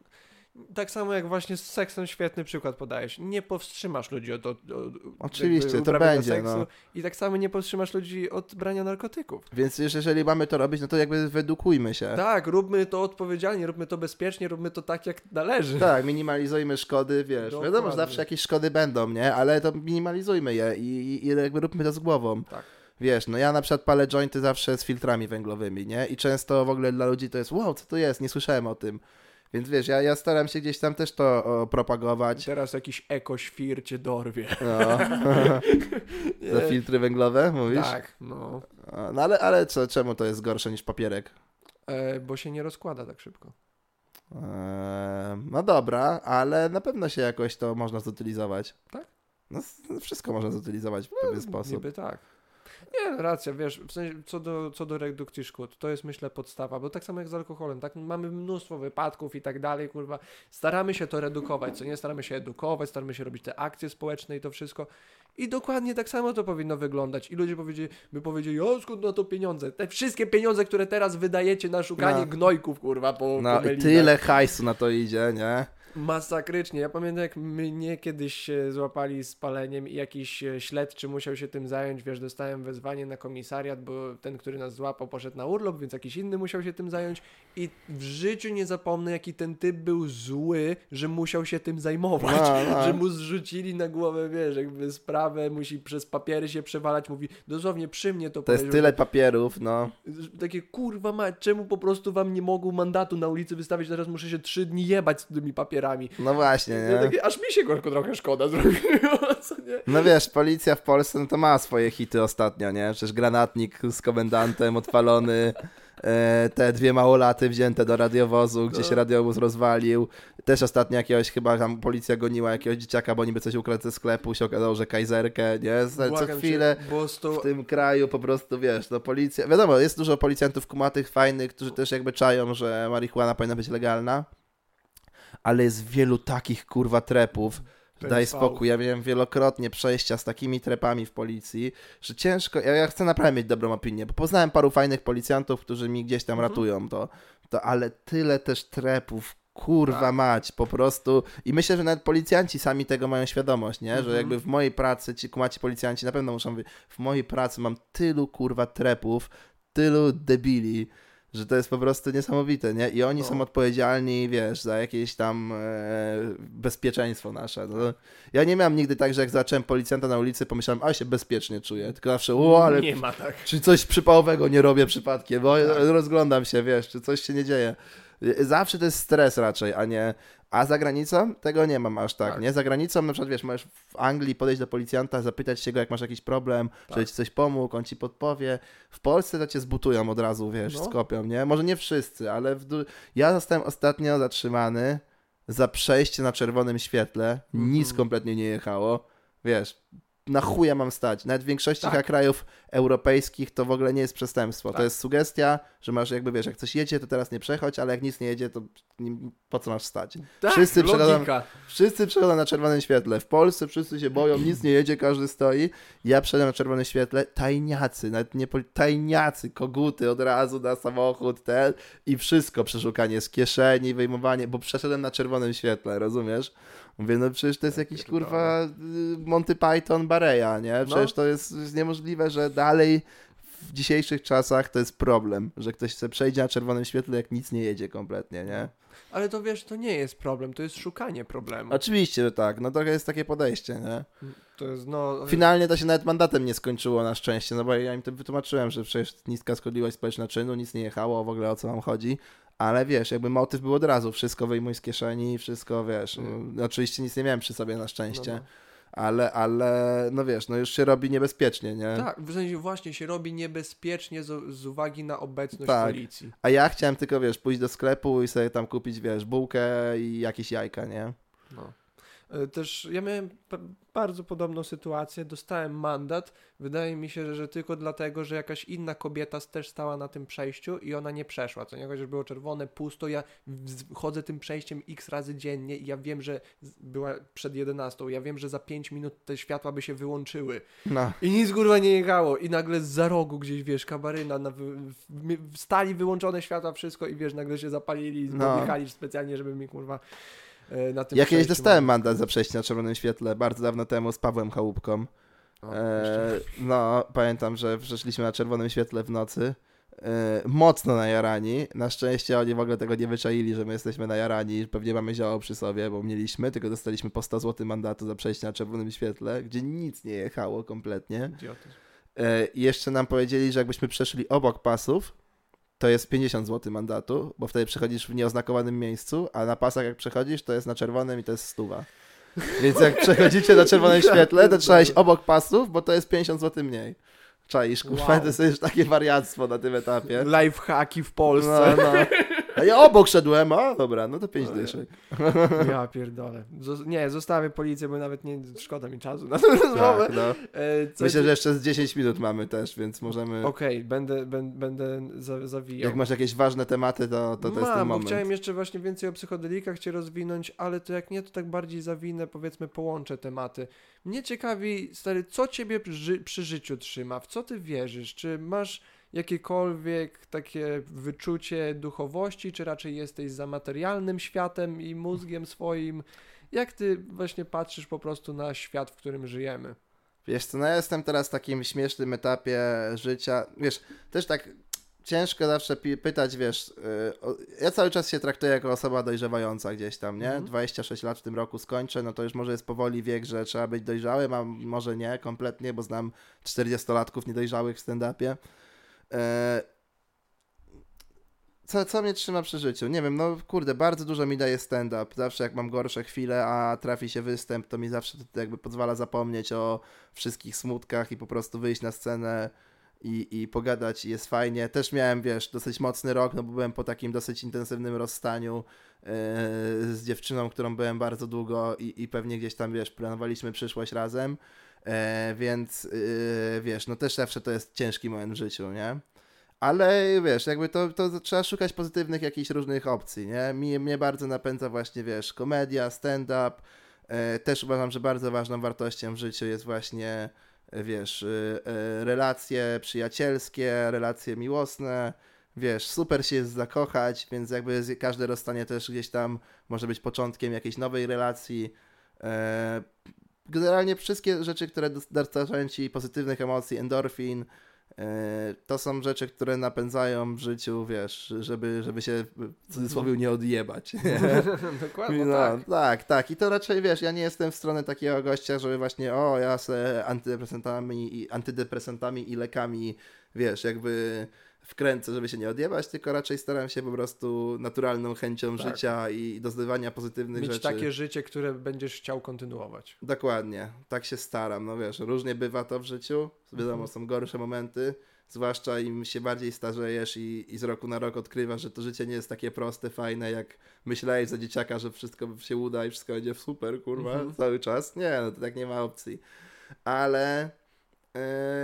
tak samo jak właśnie z seksem świetny przykład podajesz. Nie powstrzymasz ludzi od, od, od Oczywiście, to będzie. Seksu no. I tak samo nie powstrzymasz ludzi od brania narkotyków. Więc jeżeli mamy to robić, no to jakby wyedukujmy się. Tak, róbmy to odpowiedzialnie, róbmy to bezpiecznie, róbmy to tak, jak należy. Tak, minimalizujmy szkody, wiesz. Dokładnie. Wiadomo, że zawsze jakieś szkody będą, nie? Ale to minimalizujmy je i, i jakby róbmy to z głową. Tak. Wiesz, no ja na przykład palę jointy zawsze z filtrami węglowymi, nie? I często w ogóle dla ludzi to jest, wow, co to jest? Nie słyszałem o tym. Więc wiesz, ja, ja staram się gdzieś tam też to o, propagować. Teraz jakiś ekoświr cię dorwie. No. Za filtry węglowe, mówisz? Tak, no. No ale, ale co, czemu to jest gorsze niż papierek? E, bo się nie rozkłada tak szybko. E, no dobra, ale na pewno się jakoś to można zutylizować. Tak? No, wszystko można zutylizować w pewien no, sposób. Niby tak. Nie, racja, wiesz, w sensie, co do, co do redukcji szkód, to jest myślę podstawa, bo tak samo jak z alkoholem, tak, mamy mnóstwo wypadków i tak dalej, kurwa, staramy się to redukować, co nie, staramy się edukować, staramy się robić te akcje społeczne i to wszystko. I dokładnie tak samo to powinno wyglądać. I ludzie powiedzieli, by powiedzieli, o skąd na to pieniądze, te wszystkie pieniądze, które teraz wydajecie na szukanie no. gnojków, kurwa, po No i tyle hajsu na to idzie, nie? Masakrycznie. Ja pamiętam, jak mnie kiedyś się złapali z paleniem i jakiś e, śledczy musiał się tym zająć. Wiesz, dostałem wezwanie na komisariat, bo ten, który nas złapał, poszedł na urlop, więc jakiś inny musiał się tym zająć. I w życiu nie zapomnę, jaki ten typ był zły, że musiał się tym zajmować. No, no. Że mu zrzucili na głowę, wiesz, jakby sprawę, musi przez papiery się przewalać. Mówi, dosłownie przy mnie to To jest tyle papierów, no. Takie kurwa ma, czemu po prostu wam nie mogą mandatu na ulicy wystawić, teraz muszę się trzy dni jebać z tymi papierami papierami. No właśnie, nie? Takie, aż mi się go trochę szkoda zrobiło, co nie? No wiesz, policja w Polsce no to ma swoje hity ostatnio, nie? Przecież granatnik z komendantem odpalony, e, te dwie małolaty wzięte do radiowozu, gdzie się radiowóz rozwalił. Też ostatnio jakiegoś, chyba tam policja goniła jakiegoś dzieciaka, bo niby coś ukradł ze sklepu, się okazało, że kajzerkę, nie? Co chwilę w tym kraju po prostu, wiesz, no policja... Wiadomo, jest dużo policjantów kumatych, fajnych, którzy też jakby czają, że marihuana powinna być legalna ale jest wielu takich kurwa trepów. Daj spokój, ja miałem wielokrotnie przejścia z takimi trepami w policji, że ciężko, ja, ja chcę naprawdę mieć dobrą opinię, bo poznałem paru fajnych policjantów, którzy mi gdzieś tam mhm. ratują to, to, ale tyle też trepów, kurwa tak. mać, po prostu. I myślę, że nawet policjanci sami tego mają świadomość, nie? Że mhm. jakby w mojej pracy, ci kumaci policjanci na pewno muszą mówić, w mojej pracy mam tylu kurwa trepów, tylu debili, że to jest po prostu niesamowite, nie? I oni no. są odpowiedzialni, wiesz, za jakieś tam e, bezpieczeństwo nasze. No, ja nie miałem nigdy tak, że jak zacząłem policjanta na ulicy, pomyślałem, a się bezpiecznie czuję, tylko zawsze, o, ale nie ma tak. czy coś przypałowego nie robię przypadkiem, bo tak. rozglądam się, wiesz, czy coś się nie dzieje. Zawsze to jest stres raczej, a nie... A za granicą? Tego nie mam aż tak, Tak. nie? Za granicą na przykład, wiesz, możesz w Anglii podejść do policjanta, zapytać się go, jak masz jakiś problem, Tak. żeby ci coś pomógł, on ci podpowie. W Polsce to cię zbutują od razu, wiesz, No. skopią, nie? Może nie wszyscy, ale du... ja zostałem ostatnio zatrzymany za przejście na czerwonym świetle, nic Mhm. kompletnie nie jechało, wiesz, na chuja mam stać. Nawet w większości Tak. krajów europejskich to w ogóle nie jest przestępstwo. To Tak. jest sugestia, że masz jakby, wiesz, jak coś jedzie, to teraz nie przechodź, ale jak nic nie jedzie, to po co masz stać? Tak, Wszyscy przechodzą-. Wszyscy przechodzą na czerwonym świetle. W Polsce wszyscy się boją, nic nie jedzie, każdy stoi. Ja przeszedłem na czerwonym świetle, tajniacy, nawet nie tajniacy, koguty od razu na samochód, ten i wszystko, przeszukanie z kieszeni, wyjmowanie, bo przeszedłem na czerwonym świetle, rozumiesz? Mówię, no przecież to jest Ja jakiś kurwa y, Monty Python Bareja, nie? Przecież No. to jest jest niemożliwe, że dalej w dzisiejszych czasach to jest problem, że ktoś chce przejdzie na czerwonym świetle, jak nic nie jedzie kompletnie, nie? Ale to wiesz, to nie jest problem, to jest szukanie problemu. Oczywiście, że tak, no trochę jest takie podejście, nie? To jest, no... Finalnie to się nawet mandatem nie skończyło na szczęście, no bo ja im to wytłumaczyłem, że przecież niska szkodliwość społeczna czynu, nic nie jechało, w ogóle o co wam chodzi. Ale wiesz, jakby motyw był od razu, wszystko wyjmuj z kieszeni, wszystko wiesz. No, oczywiście nic nie miałem przy sobie na no, szczęście, no. ale, ale no wiesz, no już się robi niebezpiecznie, nie? Tak, w sensie właśnie się robi niebezpiecznie z, z uwagi na obecność Tak. policji. A ja chciałem tylko, wiesz, pójść do sklepu i sobie tam kupić, wiesz, bułkę i jakieś jajka, nie? E, Też ja miałem bardzo podobną sytuację, dostałem mandat. Wydaje mi się, że, że tylko dlatego, że jakaś inna kobieta też stała na tym przejściu i ona nie przeszła. Co nie chociaż było czerwone, pusto. Ja w- chodzę tym przejściem x razy dziennie i ja wiem, że była przed 11. Ja wiem, że za 5 minut te światła by się wyłączyły. No. I nic kurwa nie jechało. I nagle za rogu gdzieś, wiesz, kabaryna, na wy, w, w stali wyłączone światła, wszystko i wiesz, nagle się zapalili i No. specjalnie, żeby mi kurwa na tym Ja kiedyś dostałem mandat. za przejście na czerwonym świetle, bardzo dawno temu z Pawłem Chałupką. O. E, no, pamiętam, że przeszliśmy na czerwonym świetle w nocy. E, mocno najarani. Na szczęście oni w ogóle tego nie wyczaili, że my jesteśmy najarani. Pewnie mamy zioło przy sobie, bo mieliśmy, tylko dostaliśmy po 100 zł mandatu za przejście na czerwonym świetle, gdzie nic nie jechało kompletnie. Idiotyzm. E, jeszcze nam powiedzieli, że jakbyśmy przeszli obok pasów, to jest 50 zł mandatu, bo wtedy przechodzisz w nieoznakowanym miejscu, a na pasach jak przechodzisz, to jest na czerwonym i to jest stuwa. Więc jak przechodzicie na czerwonym świetle, to trzeba iść obok pasów, bo to jest 50 zł mniej. Czaisz, kurwa, Wow. to jest już takie wariactwo na tym etapie. Lifehacki w Polsce. No, no. A ja obok szedłem, a dobra, no to 5 No, dyszek. Ja pierdolę. Zos- nie, zostawię policję, bo nawet nie szkoda mi czasu na tę rozmowę. Tak, no. E, co Myślę, ci- że jeszcze z 10 minut mamy też, więc możemy... Okej, będę, będę, będę za, zawijał. Jak masz jakieś ważne tematy, to, to, to jest Mam, ten moment. chciałem jeszcze właśnie więcej o psychodelikach cię rozwinąć, ale to jak nie, to tak bardziej zawinę, powiedzmy, połączę tematy. Mnie ciekawi, stary, co ciebie przy, przy życiu trzyma? W co ty wierzysz? Czy masz jakiekolwiek takie wyczucie duchowości, czy raczej jesteś za materialnym światem i mózgiem swoim? Jak ty właśnie patrzysz po prostu na świat, w którym żyjemy? Wiesz co, no ja jestem teraz w takim śmiesznym etapie życia. Wiesz, też tak ciężko zawsze pytać, wiesz, o, ja cały czas się traktuję jako osoba dojrzewająca gdzieś tam, nie? Mhm. 26 lat w tym roku skończę, no to już może jest powoli wiek, że trzeba być dojrzałym, a może nie kompletnie, bo znam 40-latków niedojrzałych w stand-upie. Yy, co, co mnie trzyma przy życiu? Nie wiem, no kurde, bardzo dużo mi daje stand-up. Zawsze jak mam gorsze chwile, a trafi się występ, to mi zawsze to jakby pozwala zapomnieć o wszystkich smutkach i po prostu wyjść na scenę i, i pogadać i jest fajnie. Też miałem, wiesz, dosyć mocny rok, no bo byłem po takim dosyć intensywnym rozstaniu yy, z dziewczyną, którą byłem bardzo długo i, i pewnie gdzieś tam, wiesz, planowaliśmy przyszłość razem, e, więc yy, wiesz, no też zawsze to jest ciężki moment w życiu, nie? Ale wiesz, jakby to, to trzeba szukać pozytywnych jakichś różnych opcji, nie? Mnie, mnie bardzo napędza właśnie, wiesz, komedia, stand-up. E, też uważam, że bardzo ważną wartością w życiu jest właśnie, e, wiesz, e, e, relacje przyjacielskie, relacje miłosne. Wiesz, super się jest zakochać, więc jakby każde rozstanie też gdzieś tam może być początkiem jakiejś nowej relacji. Generalnie wszystkie rzeczy, które dos- dostarczają ci pozytywnych emocji, endorfin, E, To są rzeczy, które napędzają w życiu, wiesz, żeby, żeby się w cudzysłowie nie odjebać. Dokładnie No, tak. tak, tak. I to raczej, wiesz, ja nie jestem w stronę takiego gościa, żeby właśnie, o, ja se antydepresantami i, antydepresantami i lekami, wiesz, jakby wkręcę, żeby się nie odjebać, tylko raczej staram się po prostu naturalną chęcią Tak. życia i do zdobywania pozytywnych Mieć rzeczy. takie życie, które będziesz chciał kontynuować. Dokładnie, tak się staram. No wiesz, różnie bywa to w życiu. Wiadomo, Mhm. są gorsze momenty, zwłaszcza im się bardziej starzejesz i, i z roku na rok odkrywasz, że to życie nie jest takie proste, fajne, jak myślałeś za dzieciaka, że wszystko się uda i wszystko będzie super, kurwa, Mhm. cały czas. Nie, no to tak nie ma opcji. Ale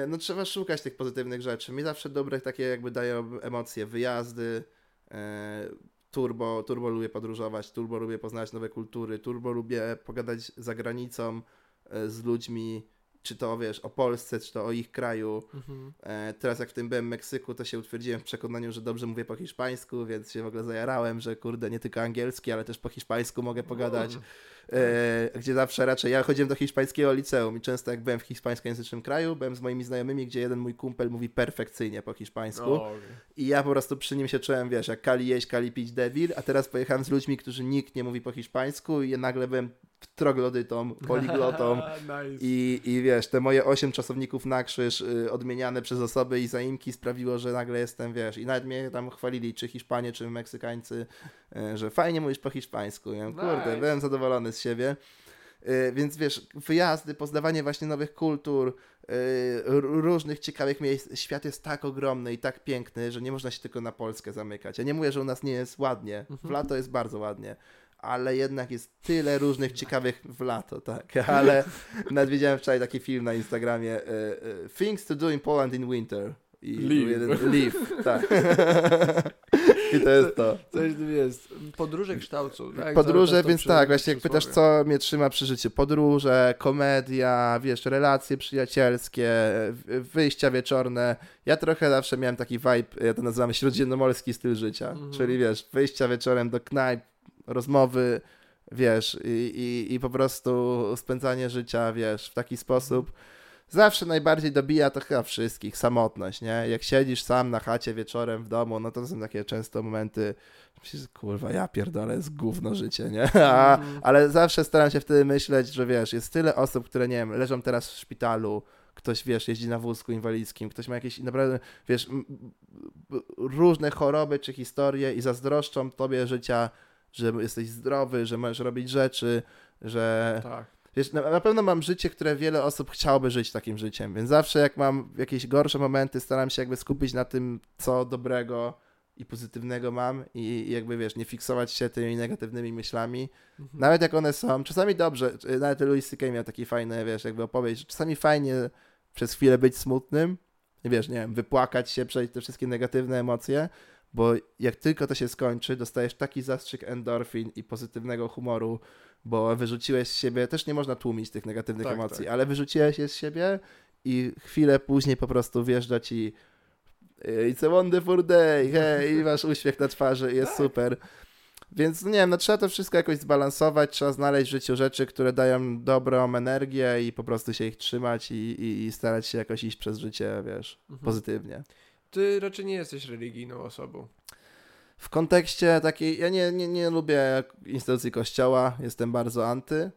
no trzeba szukać tych pozytywnych rzeczy. Mi zawsze dobre takie jakby dają emocje, wyjazdy, e, turbo, turbo lubię podróżować, turbo lubię poznać nowe kultury, turbo lubię pogadać za granicą e, z ludźmi, czy to wiesz, o Polsce, czy to o ich kraju. Mhm. E, teraz jak w tym byłem w Meksyku, to się utwierdziłem w przekonaniu, że dobrze mówię po hiszpańsku, więc się w ogóle zajarałem, że kurde, nie tylko angielski, ale też po hiszpańsku mogę pogadać. Mm. E, gdzie zawsze raczej, ja chodziłem do hiszpańskiego liceum i często jak byłem w hiszpańskojęzycznym kraju, byłem z moimi znajomymi, gdzie jeden mój kumpel mówi perfekcyjnie po hiszpańsku. O, okej. I ja po prostu przy nim się czułem, wiesz, jak kali jeść, kali pić debil, a teraz pojechałem z ludźmi, którzy nikt nie mówi po hiszpańsku i nagle byłem troglodytą, poliglotą. nice. I, I wiesz, te moje osiem czasowników na krzyż y, odmieniane przez osoby i zaimki sprawiło, że nagle jestem, wiesz, i nawet mnie tam chwalili, czy Hiszpanie, czy Meksykańcy, y, że fajnie mówisz po hiszpańsku. Ja, mówię, kurde, Nice. byłem zadowolony z siebie. Y, Więc wiesz, wyjazdy, poznawanie właśnie nowych kultur, y, różnych ciekawych miejsc. Świat jest tak ogromny i tak piękny, że nie można się tylko na Polskę zamykać. Ja nie mówię, że u nas nie jest ładnie. W Mhm. lato jest bardzo ładnie. Ale jednak jest tyle różnych ciekawych w lato, tak. Ale nawet widziałem wczoraj taki film na Instagramie y, y, Things to do in Poland in winter. I Leave. jeden leave, tak. I to jest to. Coś tym jest. Podróże kształcą. Tak? Podróże, więc tak, właśnie jak pytasz, co mnie trzyma przy życiu. Podróże, komedia, wiesz, relacje przyjacielskie, wyjścia wieczorne. Ja trochę zawsze miałem taki vibe, ja to nazywam śródziemnomorski styl życia. Mhm. Czyli wiesz, wyjścia wieczorem do knajp, rozmowy, wiesz, i, i, i po prostu spędzanie życia, wiesz, w taki sposób. Zawsze najbardziej dobija to chyba wszystkich, samotność, nie? Jak siedzisz sam na chacie wieczorem w domu, no to są takie często momenty, kurwa, ja pierdolę, jest gówno życie, nie? A, Mhm. ale zawsze staram się wtedy myśleć, że wiesz, jest tyle osób, które, nie wiem, leżą teraz w szpitalu, ktoś, wiesz, jeździ na wózku inwalidzkim, ktoś ma jakieś naprawdę, wiesz, różne choroby czy historie i zazdroszczą tobie życia, że jesteś zdrowy, że możesz robić rzeczy, że... Tak. Wiesz, na, na pewno mam życie, które wiele osób chciałoby żyć takim życiem, więc zawsze jak mam jakieś gorsze momenty, staram się jakby skupić na tym, co dobrego i pozytywnego mam i, i jakby, wiesz, nie fiksować się tymi negatywnymi myślami, Mhm. nawet jak one są. Czasami dobrze, nawet Louis C.K. miał taki fajny, wiesz, jakby opowieść, że czasami fajnie przez chwilę być smutnym i wiesz, nie wiem, wypłakać się, przejść te wszystkie negatywne emocje, bo jak tylko to się skończy, dostajesz taki zastrzyk endorfin i pozytywnego humoru, bo wyrzuciłeś z siebie, też nie można tłumić tych negatywnych Tak, emocji, tak. ale wyrzuciłeś je z siebie i chwilę później po prostu wjeżdża ci It's a wonderful day, hej, i masz uśmiech na twarzy, jest Tak. super. Więc nie wiem, no trzeba to wszystko jakoś zbalansować, trzeba znaleźć w życiu rzeczy, które dają dobrą energię i po prostu się ich trzymać i, i, i starać się jakoś iść przez życie, wiesz, Mhm. pozytywnie. Ty raczej nie jesteś religijną osobą. W kontekście takiej, ja nie, nie, nie lubię instytucji kościoła, jestem bardzo anty.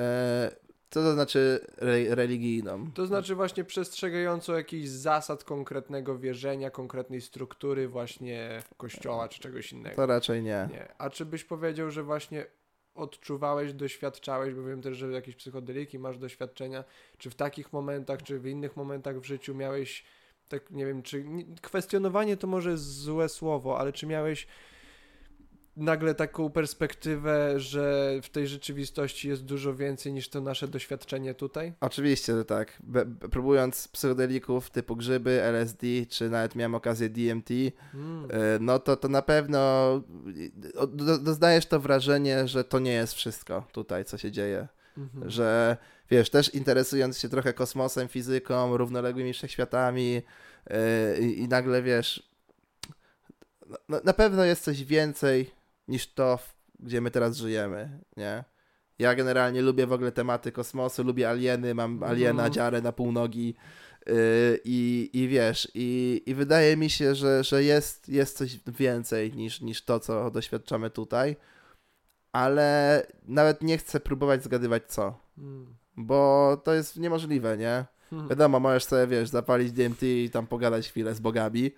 E, co to znaczy re, religijną? To znaczy właśnie przestrzegającą jakichś zasad konkretnego wierzenia, konkretnej struktury właśnie kościoła czy czegoś innego. To raczej nie. Nie. A czy byś powiedział, że właśnie odczuwałeś, doświadczałeś, bo wiem też, że jakieś psychodeliki masz doświadczenia, czy w takich momentach, czy w innych momentach w życiu miałeś, tak nie wiem, czy nie- kwestionowanie to może jest złe słowo, ale czy miałeś nagle taką perspektywę, że w tej rzeczywistości jest dużo więcej niż to nasze doświadczenie tutaj? Oczywiście, że tak. Be, be, próbując psychodelików typu grzyby, LSD, czy nawet miałem okazję DMT, Mm. e, no to, to na pewno do, doznajesz to wrażenie, że to nie jest wszystko tutaj, co się dzieje. Mhm. Że wiesz, też interesując się trochę kosmosem, fizyką, równoległymi wszechświatami yy, i, nagle wiesz, na, na pewno jest coś więcej niż to, gdzie my teraz żyjemy, nie? Ja generalnie lubię w ogóle tematy kosmosu, lubię alieny, mam Mhm. aliena, dziarę na półnogi yy, i, i wiesz, i, i wydaje mi się, że, że jest, jest coś więcej niż, niż to, co doświadczamy tutaj, ale nawet nie chcę próbować zgadywać co, Mm. Bo to jest niemożliwe, nie? Hmm. Wiadomo, możesz sobie, wiesz, zapalić DMT i tam pogadać chwilę z bogami,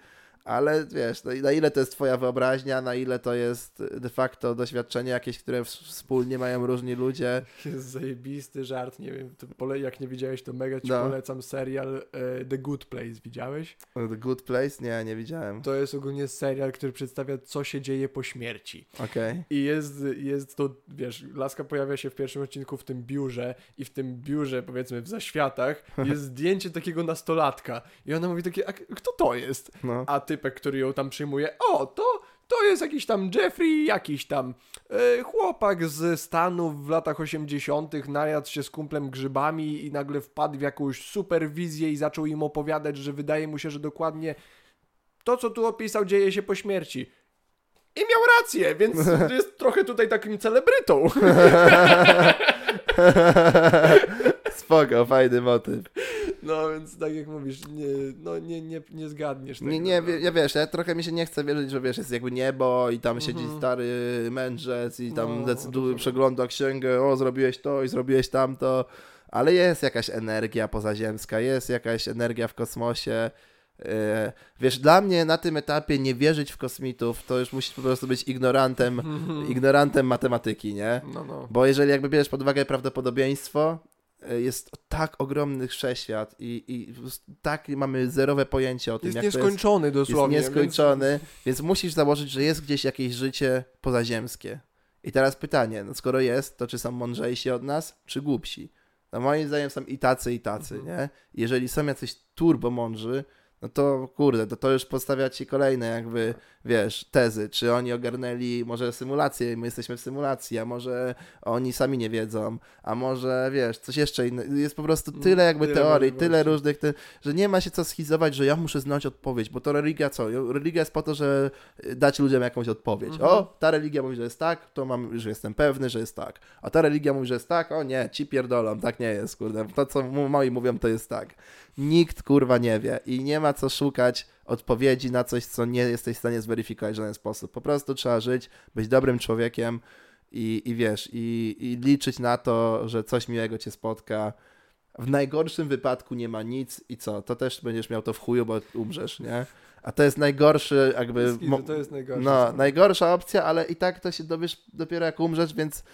ale wiesz, no, na ile to jest twoja wyobraźnia, na ile to jest de facto doświadczenie jakieś, które wspólnie mają różni ludzie. Jest zajebisty żart, nie wiem, pole, jak nie widziałeś, to mega ci No. polecam serial e, The Good Place, widziałeś? The Good Place? Nie, nie widziałem. To jest ogólnie serial, który przedstawia, co się dzieje po śmierci. Okej. I jest, jest to, wiesz, Laska pojawia się w pierwszym odcinku w tym biurze i w tym biurze, powiedzmy, w zaświatach jest zdjęcie takiego nastolatka. I ona mówi takie, a kto to jest? No. A typek, który ją tam przyjmuje, o, to, to jest jakiś tam Jeffrey, jakiś tam e, chłopak z Stanów w latach 80., najadł się z kumplem grzybami i nagle wpadł w jakąś superwizję i zaczął im opowiadać, że wydaje mu się, że dokładnie to, co tu opisał, dzieje się po śmierci. I miał rację, więc jest trochę tutaj takim celebrytą. Spoko, fajny motyw. No więc tak jak mówisz, nie, no, nie, nie, nie zgadniesz tego. Nie, nie, wie- ja wiesz, ja trochę mi się nie chce wierzyć, że wiesz, jest jakby niebo i tam siedzi Mhm. stary mędrzec i tam No, decyduje, rozumiem. przegląda księgę, o zrobiłeś to i zrobiłeś tamto, ale jest jakaś energia pozaziemska, jest jakaś energia w kosmosie. E, Wiesz, dla mnie na tym etapie nie wierzyć w kosmitów, to już musisz po prostu być ignorantem, ignorantem matematyki, nie? No, no. Bo jeżeli jakby bierzesz pod uwagę prawdopodobieństwo, jest tak ogromny wszechświat i, i tak mamy zerowe pojęcie o tym, Jest jak to jest nieskończony dosłownie. jest nieskończony, więc... musisz założyć, że jest gdzieś jakieś życie pozaziemskie. I teraz pytanie, no skoro jest, to czy są mądrzejsi od nas, czy głupsi? No moim zdaniem są i tacy, i tacy, Mhm. nie? Jeżeli są jacyś turbo mądrzy, no to kurde, to, to już postawia ci kolejne jakby, wiesz, tezy. Czy oni ogarnęli może symulację i my jesteśmy w symulacji, a może oni sami nie wiedzą, a może, wiesz, coś jeszcze innego. Jest po prostu Mm, tyle jakby tyle teorii, tyle różnych, że nie ma się co schizować, że ja muszę znać odpowiedź, bo to religia co? Religia jest po to, że y, dać ludziom jakąś odpowiedź. Mhm. O, ta religia mówi, że jest tak, to mam, że jestem pewny, że jest tak. A ta religia mówi, że jest tak, o nie, ci pierdolą, tak nie jest, kurde. To, co moi mówią, to jest tak. Nikt, kurwa, nie wie i nie ma co szukać odpowiedzi na coś, co nie jesteś w stanie zweryfikować w żaden sposób. Po prostu trzeba żyć, być dobrym człowiekiem i, i wiesz, i, i liczyć na to, że coś miłego cię spotka. W najgorszym wypadku nie ma nic i co? To też będziesz miał to w chuju, bo umrzesz, nie? A to jest najgorszy jakby... To jest no, najgorsza opcja, ale i tak to się dowiesz dopiero jak umrzesz, więc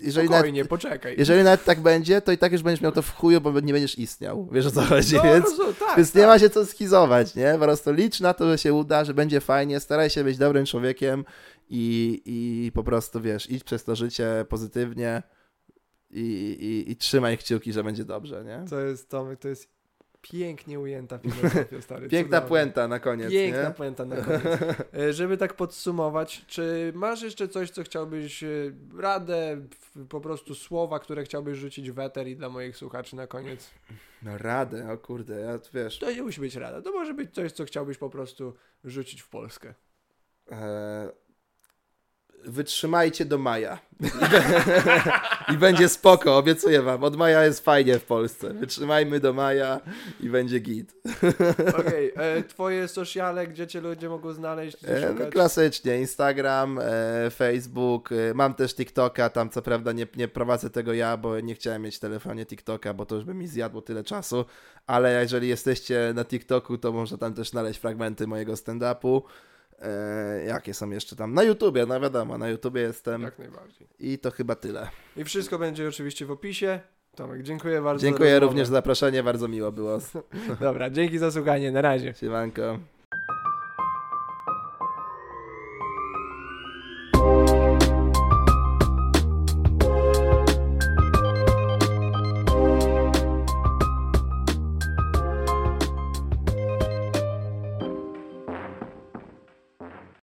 jeżeli Spokojnie, nawet, poczekaj. jeżeli nawet tak będzie, to i tak już będziesz miał to w chuju, bo nie będziesz istniał. Wiesz o co chodzi, no, więc... rozumiem, tak, Więc tak. nie ma się co schizować, nie? Po prostu licz na to, że się uda, że będzie fajnie, staraj się być dobrym człowiekiem i, i po prostu, wiesz, idź przez to życie pozytywnie i, i, i trzymaj kciuki, że będzie dobrze, nie? To jest, Tomek, to jest pięknie ujęta filozofia, stary. Piękna cudowna. puenta na koniec, Piękna nie? puenta na koniec. E, Żeby tak podsumować, czy masz jeszcze coś, co chciałbyś, e, radę, po prostu słowa, które chciałbyś rzucić w eter i dla moich słuchaczy na koniec? No radę, o kurde, ja wiesz... To nie musi być rada, to może być coś, co chciałbyś po prostu rzucić w Polskę. E, wytrzymajcie do maja. I będzie spoko, obiecuję wam. Od maja jest fajnie w Polsce. Wytrzymajmy do maja i będzie git. Okej, e, twoje sociale, gdzie cię ludzie mogą znaleźć, E, no, klasycznie, Instagram, e, Facebook, e, mam też TikToka, tam co prawda nie, nie prowadzę tego ja, bo nie chciałem mieć w telefonie TikToka, bo to już by mi zjadło tyle czasu, ale jeżeli jesteście na TikToku, to można tam też znaleźć fragmenty mojego stand-upu. E, jakie są jeszcze tam? Na YouTubie, no wiadomo, na YouTubie jestem Jak najbardziej. i to chyba tyle. I wszystko będzie oczywiście w opisie. Tomek, dziękuję bardzo. za Dziękuję rozmowę. również za zaproszenie, bardzo miło było. Dobra, dzięki za słuchanie, na razie. Siemanko.